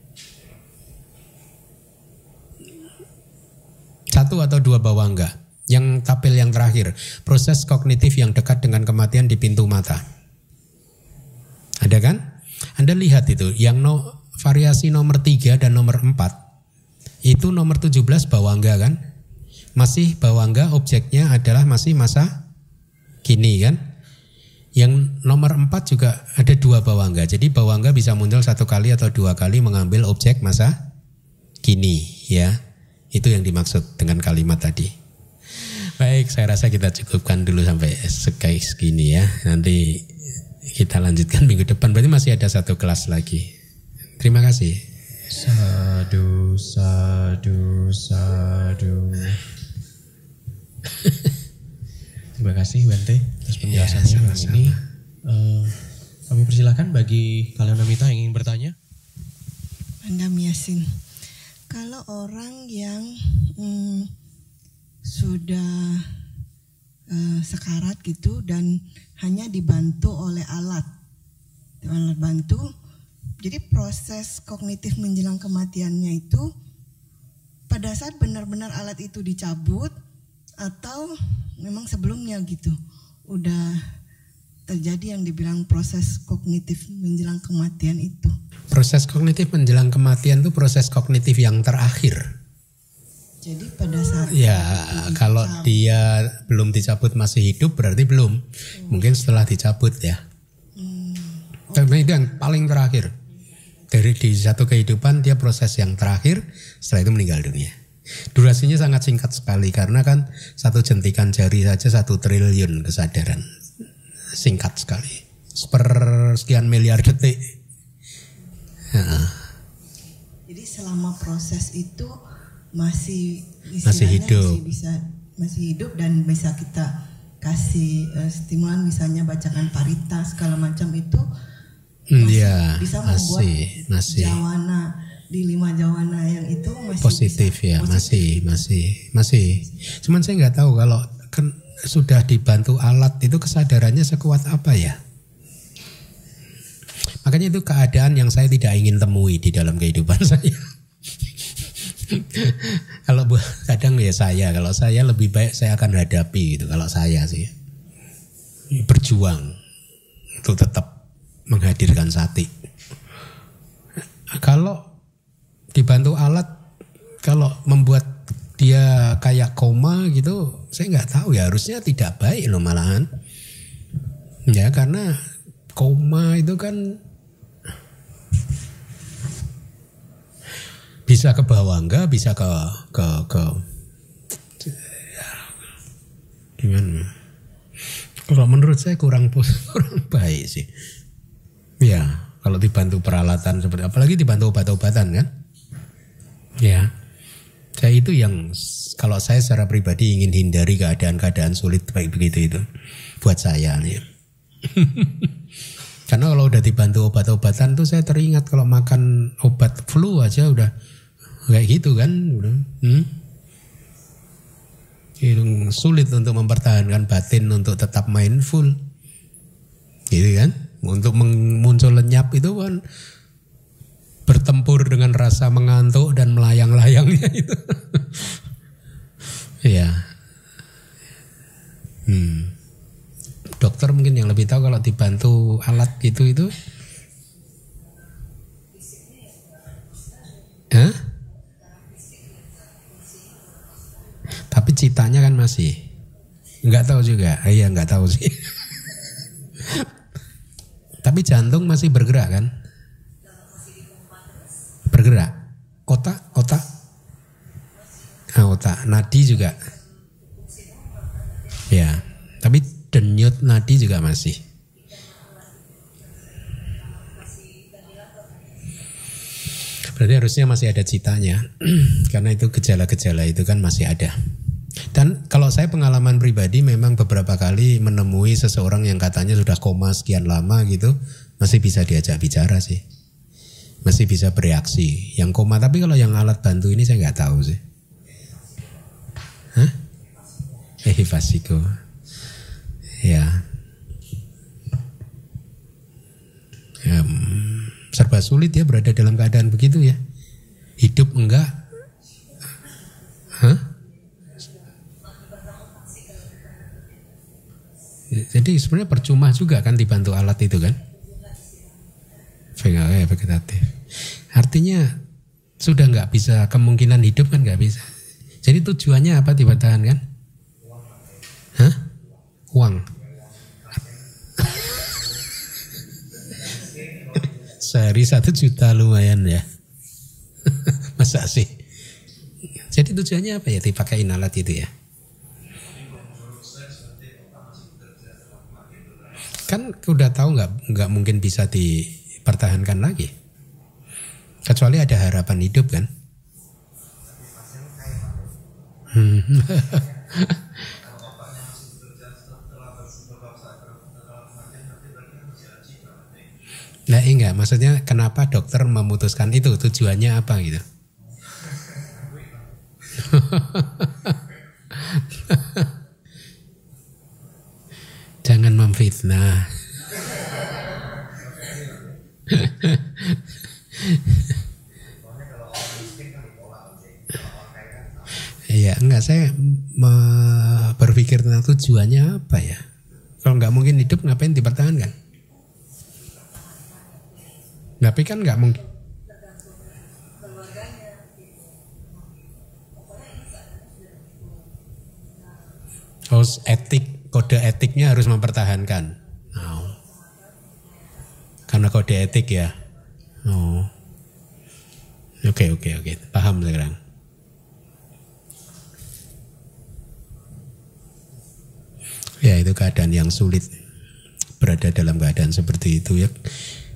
satu atau dua bawangga yang tapil yang terakhir, proses kognitif yang dekat dengan kematian di pintu mata. Ada kan? Anda lihat itu, yang no, variasi nomor 3 dan nomor 4, itu nomor 17 bawangga kan? Masih bawangga objeknya adalah masih masa kini kan? Yang nomor 4 juga ada dua bawangga. Jadi bawangga bisa muncul satu kali atau dua kali mengambil objek masa kini ya. Itu yang dimaksud dengan kalimat tadi. Baik, saya rasa kita cukupkan dulu sampai sekali segini ya. Nanti kita lanjutkan minggu depan. Berarti masih ada satu kelas lagi. Terima kasih. Sadu, sadu, sadu. Terima kasih Wente atas penjelasannya ya, sama ini. Uh, kami persilahkan bagi kalian wanita yang ingin bertanya. Anda Miasin, kalau orang yang hmm, sudah uh, sekarat gitu dan hanya dibantu oleh alat alat bantu jadi proses kognitif menjelang kematiannya itu pada saat benar-benar alat itu dicabut atau memang sebelumnya gitu udah terjadi yang dibilang proses kognitif menjelang kematian itu. Proses kognitif menjelang kematian itu proses kognitif yang terakhir. Jadi pada saat ya kalau dia belum dicabut masih hidup berarti belum. Hmm. Mungkin setelah dicabut ya. Hmm. Tapi itu yang paling terakhir. Dari di satu kehidupan dia proses yang terakhir, setelah itu meninggal dunia. Durasinya sangat singkat sekali karena kan satu jentikan jari saja satu triliun kesadaran. Singkat sekali. Seper sekian miliar detik. Ya. Jadi selama proses itu masih masih hidup. masih bisa masih hidup dan bisa kita kasih uh, stimulan misalnya bacakan parita segala macam itu. Hmm, masih ya, bisa membuat masih, masih. jawana di lima jawana yang itu masih positif bisa, ya positif. masih masih masih. Cuman saya nggak tahu kalau kan sudah dibantu alat itu kesadarannya sekuat apa ya? Makanya itu keadaan yang saya tidak ingin temui di dalam kehidupan saya kalau kadang ya saya, kalau saya lebih baik saya akan hadapi gitu. Kalau saya sih berjuang untuk tetap menghadirkan sati. Kalau dibantu alat, kalau membuat dia kayak koma gitu, saya nggak tahu ya harusnya tidak baik loh malahan. Ya karena koma itu kan bisa ke bawah enggak? Bisa ke ke ke gimana kalau menurut saya kurang kurang baik sih. Ya kalau dibantu peralatan seperti apalagi dibantu obat-obatan kan? Ya saya itu yang kalau saya secara pribadi ingin hindari keadaan-keadaan sulit baik begitu itu buat saya nih. Karena kalau udah dibantu obat-obatan tuh saya teringat kalau makan obat flu aja udah kayak gitu kan hmm? sulit untuk mempertahankan batin untuk tetap mindful gitu kan untuk muncul lenyap itu kan ber, bertempur dengan rasa mengantuk dan melayang-layangnya itu. Iya. hmm. Dokter mungkin yang lebih tahu kalau dibantu alat gitu itu. Hah? Tapi masih. Nggak tahu juga. Iya nggak tahu sih. Tapi jantung masih bergerak kan? Bergerak. Otak, otak. Nah, otak, nadi juga. Ya, tapi denyut nadi juga masih. Berarti harusnya masih ada citanya. Karena itu gejala-gejala itu kan masih ada. Kalau saya pengalaman pribadi memang beberapa kali menemui seseorang yang katanya sudah koma sekian lama gitu, masih bisa diajak bicara sih. Masih bisa bereaksi. Yang koma, tapi kalau yang alat bantu ini saya nggak tahu sih. Hah? Eh, fasiko. Ya. ya. Serba sulit ya berada dalam keadaan begitu ya. Hidup enggak. Jadi sebenarnya percuma juga kan dibantu alat itu kan? vegetatif. Artinya sudah nggak bisa kemungkinan hidup kan nggak bisa. Jadi tujuannya apa dipertahankan? Hah? Uang. Sehari satu juta lumayan ya. Masa sih? Jadi tujuannya apa ya dipakai alat itu ya? Kan udah tahu nggak nggak mungkin bisa dipertahankan lagi kecuali ada harapan hidup kan hmm. Nah enggak, maksudnya kenapa dokter memutuskan itu tujuannya apa gitu? Jangan memfitnah. Iya, enggak saya berpikir tentang tujuannya apa ya. Kalau nggak mungkin hidup ngapain dipertahankan? Tapi kan nggak mungkin. Oh, etik kode etiknya harus mempertahankan. Oh. Karena kode etik ya. Oh. Oke oke oke, paham sekarang. Ya itu keadaan yang sulit berada dalam keadaan seperti itu ya.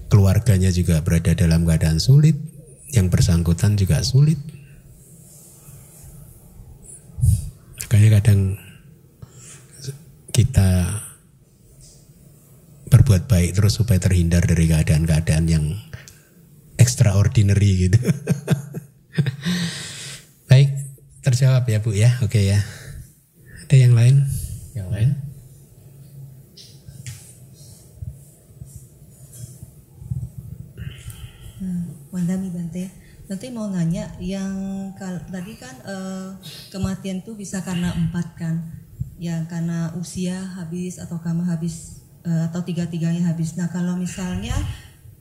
Keluarganya juga berada dalam keadaan sulit, yang bersangkutan juga sulit. Makanya kadang kita berbuat baik terus supaya terhindar dari keadaan-keadaan yang extraordinary gitu. baik, terjawab ya Bu ya. Oke ya. Ada yang lain? Yang lain? Hmm, Wandami Bante. Nanti mau nanya yang tadi kan uh, kematian tuh bisa karena empat kan ya karena usia habis atau kamu habis uh, atau tiga-tiganya habis. Nah kalau misalnya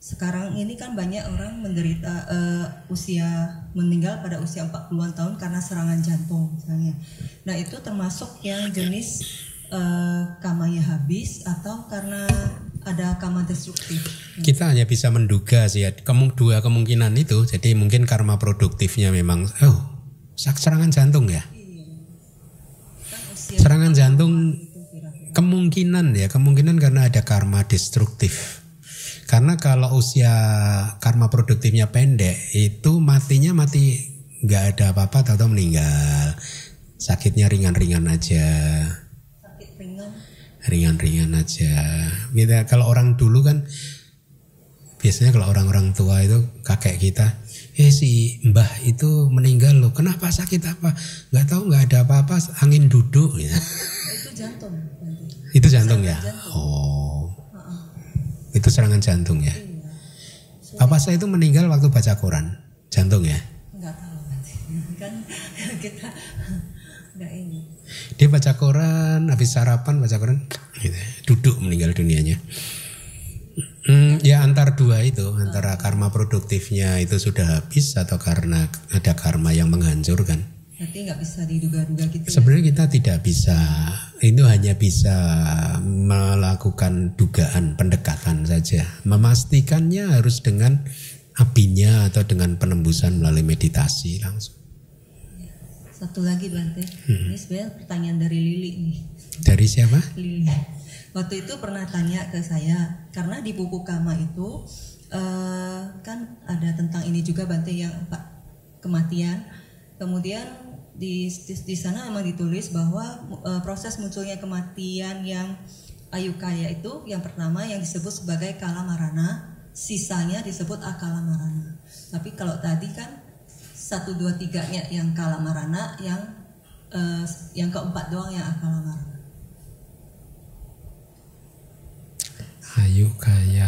sekarang ini kan banyak orang menderita uh, usia meninggal pada usia 40-an tahun karena serangan jantung misalnya. Nah itu termasuk yang jenis uh, kamanya habis atau karena ada kama destruktif. Kita hanya bisa menduga sih ya Kemung, dua kemungkinan itu. Jadi mungkin karma produktifnya memang oh serangan jantung ya. Serangan jantung kemungkinan ya, kemungkinan karena ada karma destruktif. Karena kalau usia karma produktifnya pendek, itu matinya mati nggak ada apa-apa atau meninggal. Sakitnya ringan-ringan aja. Ringan-ringan aja. Gitu. Kalau orang dulu kan biasanya kalau orang-orang tua itu kakek kita eh si mbah itu meninggal loh kenapa sakit apa nggak tahu nggak ada apa-apa angin duduk ya itu jantung itu jantung ya jantung. oh uh -uh. itu serangan jantung ya iya. Papa saya itu meninggal waktu baca Quran, jantung ya. Nggak tahu. Kan kita nggak ini. Dia baca Quran, habis sarapan baca Quran, gitu, duduk meninggal dunianya. Hmm, ya antar dua itu, antara karma produktifnya itu sudah habis atau karena ada karma yang menghancurkan. Berarti nggak bisa diduga-duga gitu. ya. Sebenarnya kita tidak bisa, itu hanya bisa melakukan dugaan pendekatan saja. Memastikannya harus dengan apinya atau dengan penembusan melalui meditasi langsung. Satu lagi Bante. Hmm. Ini sebenarnya pertanyaan dari Lili nih. Dari siapa? Lili. Waktu itu pernah tanya ke saya karena di buku Kama itu eh, kan ada tentang ini juga Bante yang Pak kematian. Kemudian di, di di sana memang ditulis bahwa eh, proses munculnya kematian yang ayukaya itu yang pertama yang disebut sebagai kala marana, sisanya disebut akala marana. Tapi kalau tadi kan satu dua tiganya yang kala marana, yang eh, yang keempat doang yang akala marana. Ayu kaya.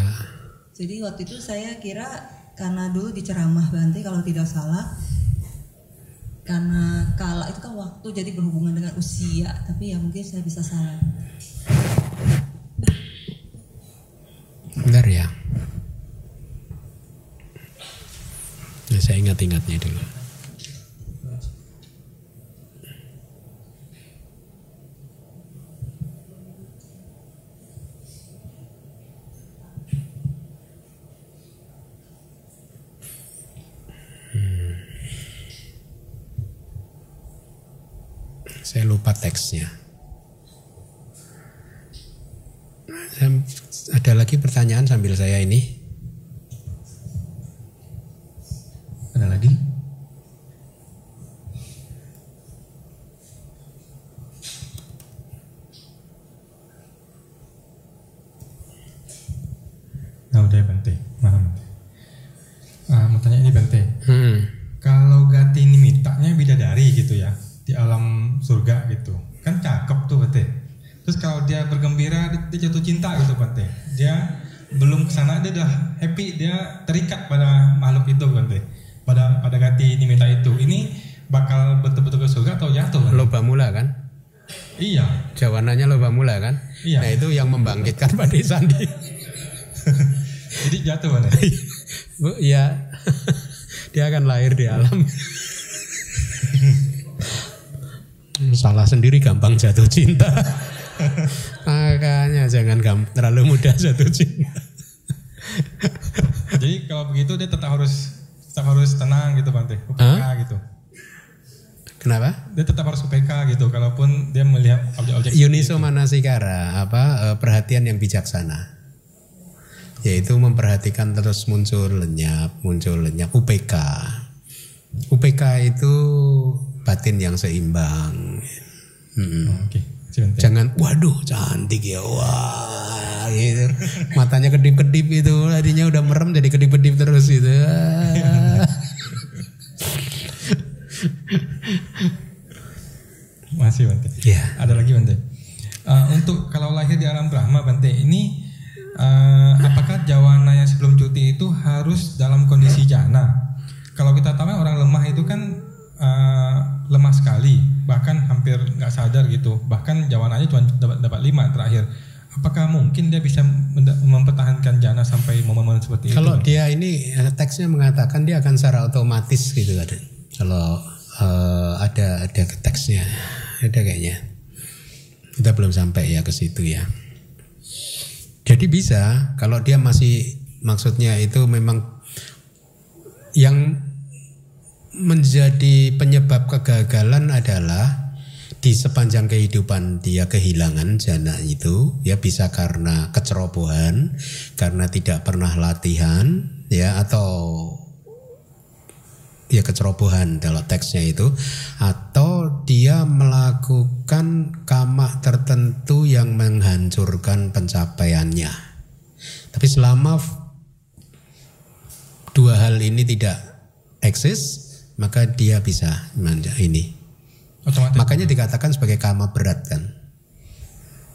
Jadi waktu itu saya kira karena dulu di ceramah Bante kalau tidak salah karena kala itu kan waktu jadi berhubungan dengan usia tapi ya mungkin saya bisa salah. Bentar ya. Ya, saya ingat-ingatnya dulu. Saya lupa teksnya. Ada lagi pertanyaan sambil saya ini. Ada lagi? Nah udah Bante, malam Bante. Ah, mau tanya ini Bante, Hmm. kalau Gati ini mintanya bidadari gitu ya di alam surga gitu, kan cakep tuh Bante. Terus kalau dia bergembira, dia, dia jatuh cinta gitu Bante. Dia belum ke sana dia udah happy, dia terikat pada makhluk itu Bante. Pada pada Gati ini minta itu. Ini bakal betul-betul ke surga atau jatuh? Bante? Loba mula kan? Iya. Jawabannya loba mula kan? Iya. Nah itu yang membangkitkan Pak Sandi. Jadi jatuh Bante. Bu, ya dia akan lahir di alam. Salah sendiri gampang jatuh cinta. Makanya jangan terlalu mudah jatuh cinta. Jadi kalau begitu dia tetap harus tetap harus tenang gitu Bante. UPK gitu. Kenapa? Dia tetap harus UPK gitu kalaupun dia melihat objek-objek Yuniso Manasikara apa eh, perhatian yang bijaksana yaitu memperhatikan terus muncul lenyap muncul lenyap UPK UPK itu batin yang seimbang. Oh, Oke, sebentar. jangan waduh cantik ya wah gitu matanya kedip-kedip itu tadinya udah merem jadi kedip-kedip terus gitu. Masih Bante. ya Ada lagi Bante. Eh, untuk kalau lahir di alam Brahma Bante, ini eh, apakah jawana yang sebelum cuti itu harus dalam kondisi jana? Kalau kita tahu kan orang lemah itu kan eh, lemah sekali, bahkan hampir nggak sadar gitu. Bahkan jawananya cuma dapat dapat lima terakhir. Apakah mungkin dia bisa mempertahankan jana sampai momen-momen seperti Kalau itu? dia ini teksnya mengatakan dia akan secara otomatis gitu kan. Kalau eh, ada ada teksnya, ada kayaknya. Kita belum sampai ya ke situ ya. Jadi bisa kalau dia masih maksudnya itu memang yang menjadi penyebab kegagalan adalah di sepanjang kehidupan dia kehilangan jana itu ya bisa karena kecerobohan karena tidak pernah latihan ya atau ya kecerobohan dalam teksnya itu atau dia melakukan kama tertentu yang menghancurkan pencapaiannya tapi selama dua hal ini tidak eksis maka dia bisa manja ini Otomatis. Makanya dikatakan sebagai kama berat kan.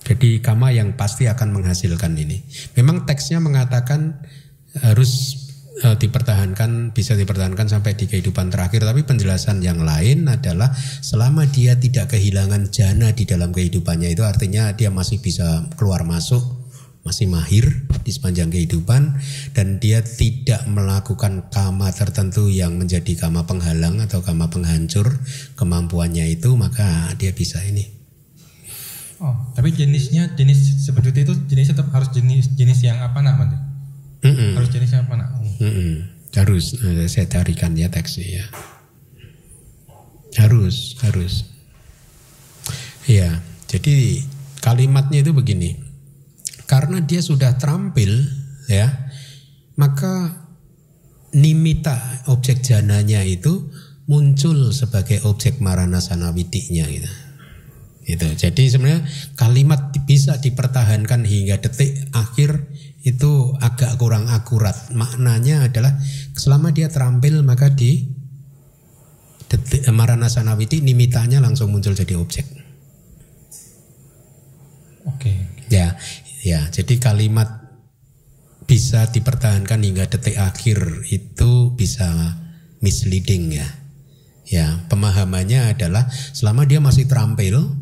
Jadi kama yang pasti akan menghasilkan ini. Memang teksnya mengatakan harus eh, dipertahankan bisa dipertahankan sampai di kehidupan terakhir. Tapi penjelasan yang lain adalah selama dia tidak kehilangan jana di dalam kehidupannya itu artinya dia masih bisa keluar masuk masih mahir di sepanjang kehidupan dan dia tidak melakukan kama tertentu yang menjadi kama penghalang atau kama penghancur kemampuannya itu maka dia bisa ini. Oh, tapi jenisnya jenis seperti itu jenis tetap harus jenis jenis yang apa nak Bante? Mm-mm. Harus jenis yang apa nak? Oh. Mm-mm. harus eh, saya carikan ya teksnya ya harus harus ya jadi kalimatnya itu begini karena dia sudah terampil ya maka nimita objek jananya itu muncul sebagai objek marana sanawitinya gitu itu jadi sebenarnya kalimat bisa dipertahankan hingga detik akhir itu agak kurang akurat maknanya adalah selama dia terampil maka di detik marana sanawiti nimitanya langsung muncul jadi objek Oke. Ya, ya. Jadi kalimat bisa dipertahankan hingga detik akhir itu bisa misleading ya. Ya, pemahamannya adalah selama dia masih terampil,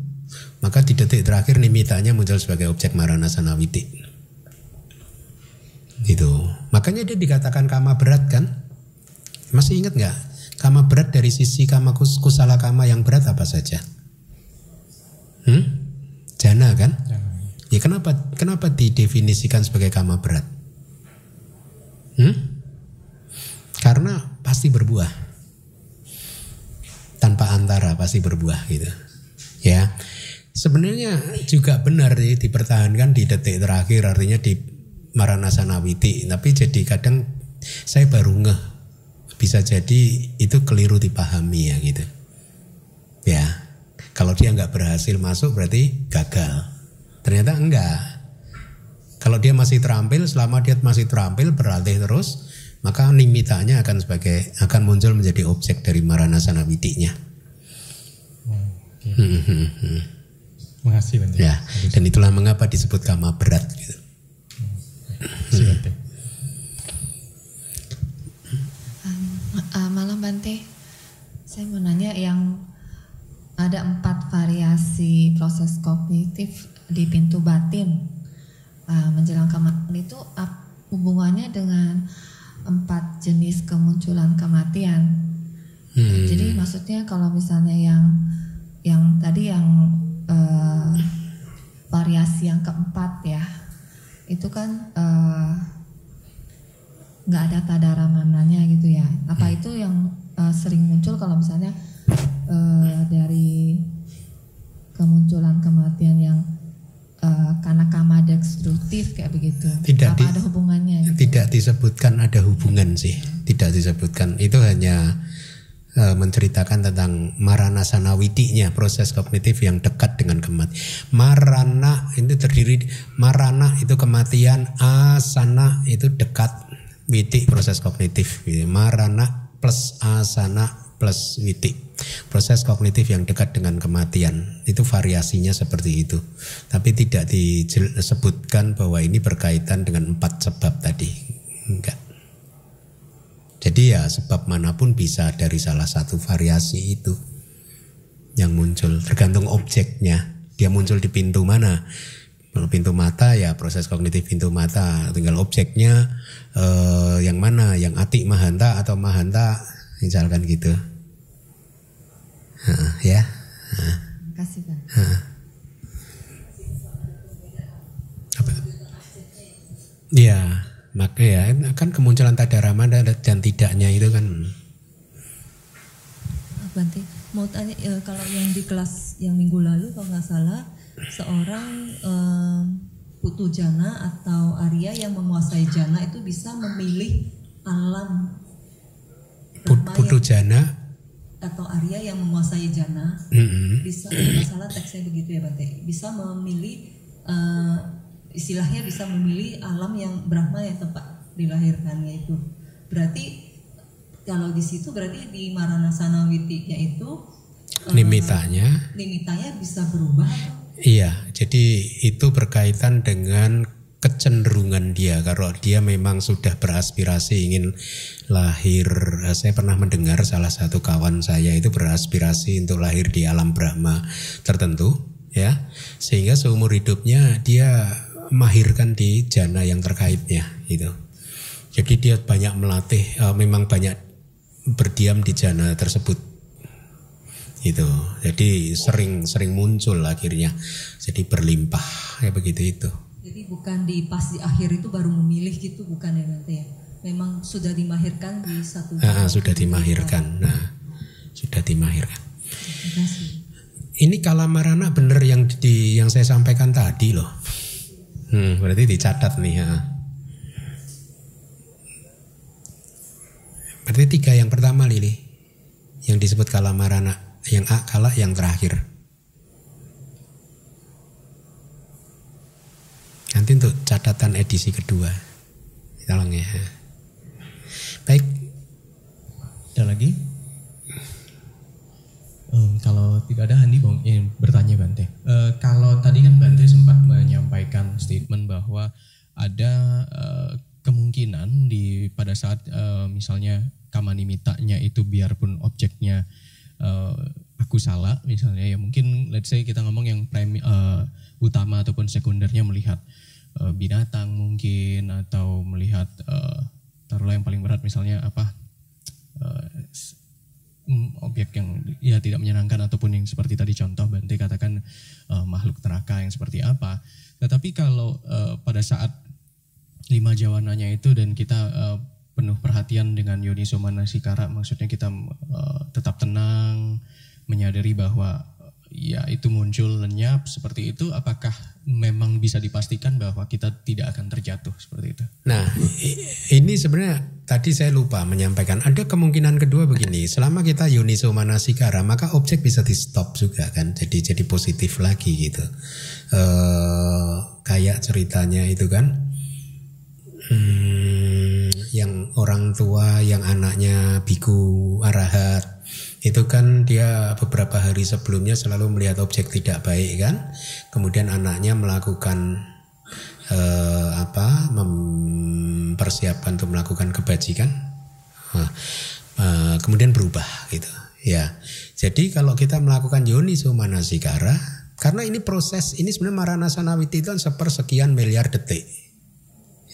maka di detik terakhir nimitanya muncul sebagai objek marana sanawiti. Itu. Makanya dia dikatakan kama berat kan? Masih ingat nggak? Kama berat dari sisi kama kus- kusala kama yang berat apa saja? Hmm? Jana kan? Jangan. Ya kenapa kenapa didefinisikan sebagai kama berat? Hmm? Karena pasti berbuah. Tanpa antara pasti berbuah gitu. Ya. Sebenarnya juga benar ya, dipertahankan di detik terakhir artinya di Maranasana Witi, tapi jadi kadang saya baru ngeh bisa jadi itu keliru dipahami ya gitu. Ya. Kalau dia nggak berhasil masuk berarti gagal. Ternyata enggak. Kalau dia masih terampil, selama dia masih terampil berlatih terus, maka nimitanya akan sebagai akan muncul menjadi objek dari maranasana witinya. Oke. Hmm, hmm, hmm. Terima kasih. Ya, dan itulah mengapa disebut kama berat gitu. Ah, malam Bante, saya mau nanya yang ada empat variasi proses kognitif di pintu batin ah, menjelang kematian itu hubungannya dengan empat jenis kemunculan kematian. Hmm. Jadi maksudnya kalau misalnya yang yang tadi yang eh, variasi yang keempat ya, itu kan eh, nggak ada tadaramananya gitu ya. Apa itu yang eh, sering muncul kalau misalnya eh, dari kemunculan kematian yang eh, karena kama destruktif kayak begitu? Tidak Apa di- ada hubungannya? Gitu? Tidak disebutkan ada hubungan sih, tidak disebutkan. Itu hanya eh, menceritakan tentang maranasana witinya, proses kognitif yang dekat dengan kematian. Marana itu terdiri marana itu kematian, asana itu dekat, witi proses kognitif. gitu. Marana plus asana plus witi. Proses kognitif yang dekat dengan kematian itu variasinya seperti itu. Tapi tidak disebutkan bahwa ini berkaitan dengan empat sebab tadi. Enggak. Jadi ya sebab mana pun bisa dari salah satu variasi itu yang muncul tergantung objeknya. Dia muncul di pintu mana? Kalau pintu mata ya proses kognitif pintu mata. Tinggal objeknya eh, yang mana? Yang atik mahanta atau mahanta misalkan gitu. Ya. Terima kasih Pak. hah. Apa? Iya, maka ya kan kemunculan tadarama dan dan tidaknya itu kan Bante, mau tanya eh, kalau yang di kelas yang minggu lalu kalau nggak salah seorang em, putu jana atau Arya yang menguasai jana itu bisa memilih alam put- putu jana. atau Arya yang menguasai jana mm-mm. bisa kalau nggak salah teksnya begitu ya Bante bisa memilih eh, istilahnya bisa memilih alam yang Brahma yang tempat dilahirkannya itu. Berarti kalau di situ berarti di Maranasana Witinya itu eh, limitanya limitanya bisa berubah Iya, jadi itu berkaitan dengan kecenderungan dia. Kalau dia memang sudah beraspirasi ingin lahir saya pernah mendengar salah satu kawan saya itu beraspirasi untuk lahir di alam Brahma tertentu ya. Sehingga seumur hidupnya dia mahirkan di jana yang terkaitnya gitu jadi dia banyak melatih uh, memang banyak berdiam di jana tersebut gitu jadi sering sering muncul akhirnya jadi berlimpah ya begitu itu Jadi bukan di pas di akhir itu baru memilih gitu bukan ya nanti ya. Memang sudah dimahirkan di satu. Ah, sudah dimahirkan. Nah, sudah dimahirkan. Terima kasih. Ini kalamarana bener yang di yang saya sampaikan tadi loh. Hmm, berarti dicatat nih ya. Berarti tiga yang pertama Lili. Yang disebut kalamarana. Yang A kala yang terakhir. Nanti untuk catatan edisi kedua. Tolong ya. Baik, Ada lagi? Em, kalau tidak ada Handi mau ingin bertanya Bante. Eh, kalau tadi kan Bante sempat menyampaikan statement bahwa ada eh, kemungkinan di pada saat eh, misalnya kamanimitanya itu biarpun objeknya eh, aku salah misalnya ya mungkin let's say kita ngomong yang premi, eh, utama ataupun sekundernya melihat eh, binatang mungkin atau melihat eh, taruhlah yang paling berat misalnya apa objek yang ya tidak menyenangkan ataupun yang seperti tadi contoh Bante katakan eh, makhluk neraka yang seperti apa. Tetapi kalau eh, pada saat lima jawananya itu dan kita eh, penuh perhatian dengan Yoniso Manasikara, maksudnya kita eh, tetap tenang, menyadari bahwa ya itu muncul lenyap seperti itu, apakah memang bisa dipastikan bahwa kita tidak akan terjatuh seperti itu? Nah, ini sebenarnya tadi saya lupa menyampaikan. Ada kemungkinan kedua begini, selama kita yuniso manasikara, maka objek bisa di stop juga kan, jadi jadi positif lagi gitu. Eh kayak ceritanya itu kan, hmm, yang orang tua, yang anaknya biku arahat, itu kan dia beberapa hari sebelumnya selalu melihat objek tidak baik kan, kemudian anaknya melakukan eh, apa mempersiapkan untuk melakukan kebajikan. Nah, eh, kemudian berubah gitu. Ya. Jadi kalau kita melakukan yoniso manasikara karena ini proses ini sebenarnya maranasana witi itu kan sepersekian miliar detik.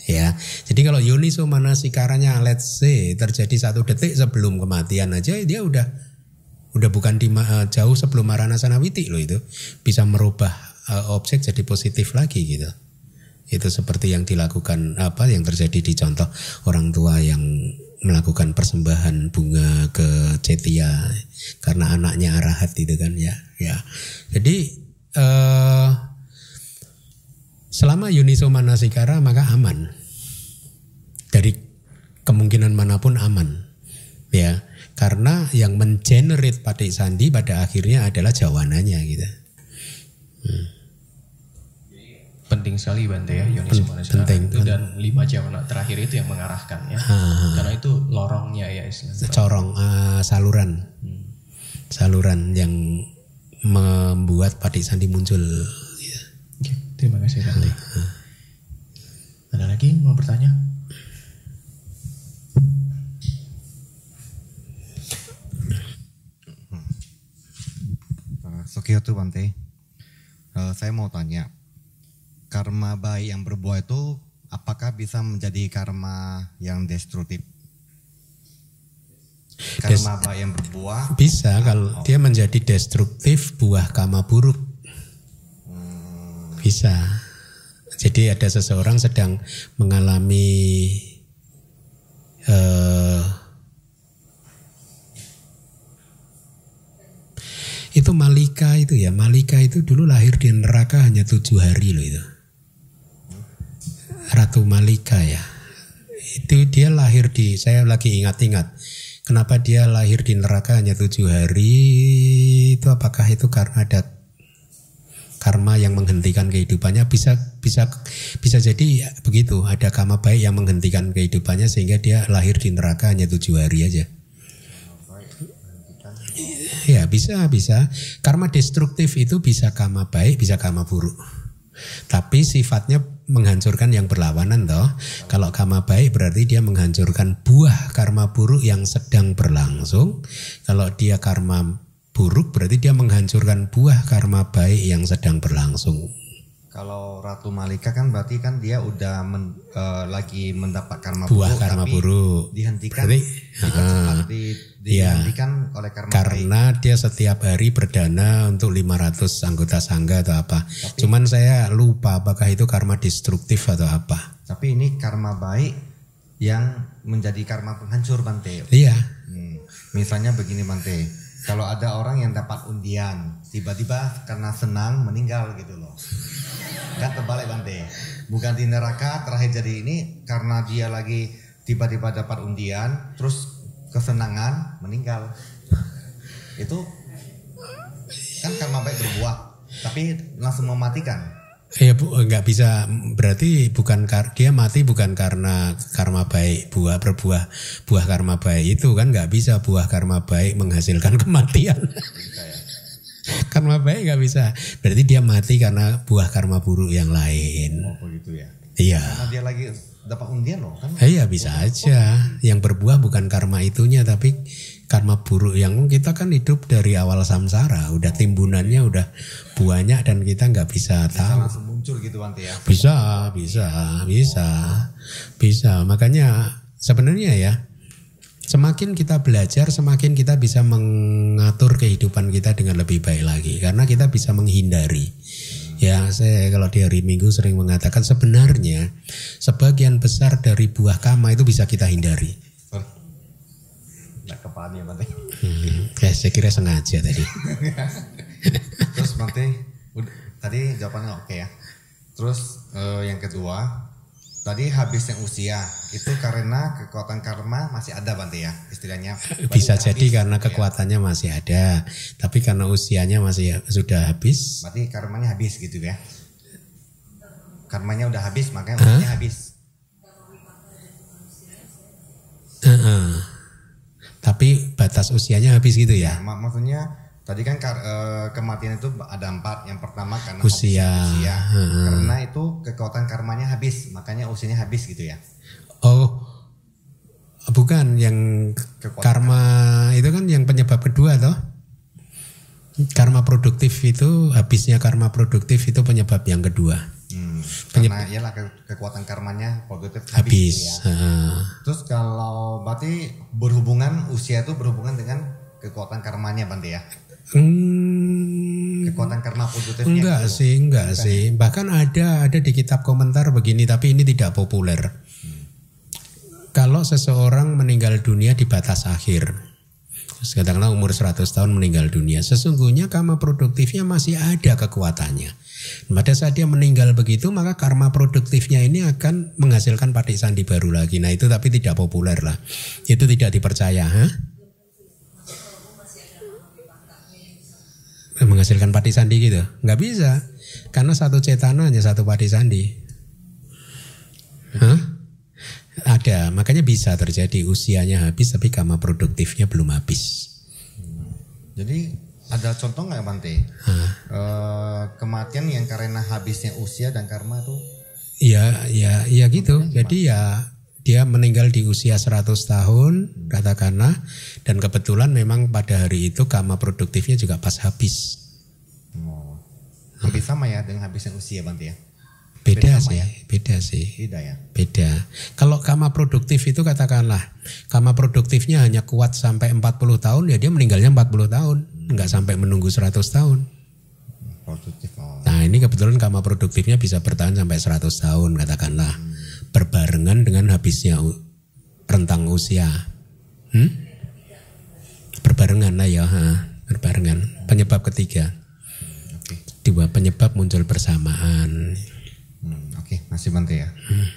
Ya. Jadi kalau yoniso manasikaranya let's say terjadi satu detik sebelum kematian aja dia udah udah bukan di eh, jauh sebelum maranasana witi loh itu. Bisa merubah eh, objek jadi positif lagi gitu. Itu seperti yang dilakukan apa yang terjadi di contoh orang tua yang melakukan persembahan bunga ke Cetia karena anaknya arahat itu kan ya ya. Jadi eh, selama Yuniso Manasikara maka aman. Dari kemungkinan mana pun aman ya karena yang mengenerate patik sandi pada akhirnya adalah jawananya gitu. Penting sekali Bante ya Yonis penting, itu dan lima jawana terakhir itu yang mengarahkan ya. Karena itu lorongnya ya istilahnya. Corong eh, saluran. Saluran yang membuat patik sandi muncul. Ya. Oke, terima kasih Bante. Ada lagi mau bertanya Uh, Sukiyatu Bante, Uh, saya mau tanya, karma baik yang berbuah itu apakah bisa menjadi karma yang destruktif? Karma baik yang berbuah? Bisa kalau dia menjadi destruktif buah kama buruk. Bisa. Jadi ada seseorang sedang mengalami eh, itu Malika itu ya. Malika itu dulu lahir di neraka hanya tujuh hari loh itu. Ratu Malika ya. Itu dia lahir di saya lagi ingat-ingat kenapa dia lahir di neraka hanya tujuh hari? Itu apakah itu karena ada karma yang menghentikan kehidupannya? Bisa bisa bisa jadi begitu. Ada karma baik yang menghentikan kehidupannya sehingga dia lahir di neraka hanya tujuh hari aja ya bisa bisa karma destruktif itu bisa karma baik bisa karma buruk Tapi sifatnya menghancurkan yang berlawanan toh. Kalau karma baik berarti dia menghancurkan buah karma buruk yang sedang berlangsung. Kalau dia karma buruk berarti dia menghancurkan buah karma baik yang sedang berlangsung. Kalau Ratu Malika kan berarti kan dia udah men- eh, lagi mendapat karma Buah buruk karma tapi buruk. dihentikan Berarti, dipercepat, ah, di- iya. dihentikan oleh karma baik. Karena dia setiap hari berdana untuk 500 anggota sangga atau apa. Cuman saya lupa apakah itu karma destruktif atau apa. Tapi ini karma baik yang menjadi karma penghancur Bante. Iya. Hmm. Misalnya begini Bante, kalau ada orang yang dapat undian, tiba-tiba karena senang meninggal gitu loh. Kan terbalik Bante. Bukan di neraka terakhir jadi ini karena dia lagi tiba-tiba dapat undian, terus kesenangan meninggal. Itu kan karma baik berbuah, tapi langsung mematikan. Ya bu, nggak bisa berarti bukan kar, dia mati bukan karena karma baik buah berbuah buah karma baik itu kan nggak bisa buah karma baik menghasilkan kematian. karma baik nggak bisa. Berarti dia mati karena buah karma buruk yang lain. Oh begitu ya. Iya. Karena dia lagi dapat undian loh kan. Iya bisa aja. Yang berbuah bukan karma itunya tapi karma buruk yang kita kan hidup dari awal samsara, udah timbunannya udah banyak dan kita nggak bisa Bisa tahu. langsung muncul gitu Bante ya. Bisa, bisa, bisa, bisa. Makanya sebenarnya ya, semakin kita belajar, semakin kita bisa mengatur kehidupan kita dengan lebih baik lagi. Karena kita bisa menghindari. Ya, saya kalau di hari Minggu sering mengatakan sebenarnya sebagian besar dari buah kama itu bisa kita hindari. Kepala ya Bante. Hmm, ya, saya kira sengaja tadi. Terus udah, tadi jawabannya oke ya. Terus eh, yang kedua, tadi habisnya usia itu karena kekuatan karma masih ada Bante ya istilahnya. Bisa Berarti jadi habis, karena ya. kekuatannya masih ada, tapi karena usianya masih sudah habis, Berarti karmanya habis gitu ya. Karmanya udah habis makanya usianya habis. Heeh. Tapi batas usianya habis gitu ya. Mak- maksudnya tadi kan kar- eh, kematian itu ada empat. Yang pertama karena Usia. usia. Heeh. Karena itu kekuatan karmanya habis, makanya usianya habis gitu ya. Oh, bukan yang Kekuatan karma itu kan yang penyebab kedua toh. Karma produktif itu habisnya karma produktif itu penyebab yang kedua. Hmm, karena iyalah ke- kekuatan karmanya positif habis, Habis. gitu ya. heeh. Terus kalau berarti berhubungan usia itu berhubungan dengan kekuatan karmanya Bante ya. Hmm, Kekuatan karma positifnya. enggak gitu. sih, enggak sih. Bahkan ada ada di kitab komentar begini tapi ini tidak populer. Kalau seseorang meninggal dunia di batas akhir, katakanlah umur 100 tahun meninggal dunia, sesungguhnya karma produktifnya masih ada kekuatannya. Pada saat dia meninggal begitu, maka karma produktifnya ini akan menghasilkan patik sandi baru lagi. Nah itu tapi tidak populer lah. Itu tidak dipercaya. Hah? Menghasilkan patik sandi gitu? Nggak bisa. Karena satu cetana hanya satu patik sandi. Hah? Ada, makanya bisa terjadi usianya habis tapi karma produktifnya belum habis. Jadi ada contoh nggak Bante? Hah. Eh, kematian yang karena habisnya usia dan karma tuh Ya, ya, ya gitu. Jadi ya dia meninggal di usia 100 tahun katakanlah dan kebetulan memang pada hari itu karma produktifnya juga pas habis. oh, hampir sama ya dengan habisnya usia Bante ya. Beda sama sih, ya? beda sih. Tidak ya. Beda. Kalau karma produktif itu katakanlah karma produktifnya hanya kuat sampai 40 tahun ya dia meninggalnya 40 tahun, nggak sampai menunggu 100 tahun. Produktif. Oh. Nah ini kebetulan karma produktifnya bisa bertahan sampai 100 tahun katakanlah berbarengan dengan habisnya rentang usia. Hmm? Berbarengan lah ya, ha, berbarengan. Penyebab ketiga. Dua penyebab muncul bersamaan. Hmm, Oke, okay. masih mantep ya. Hmm.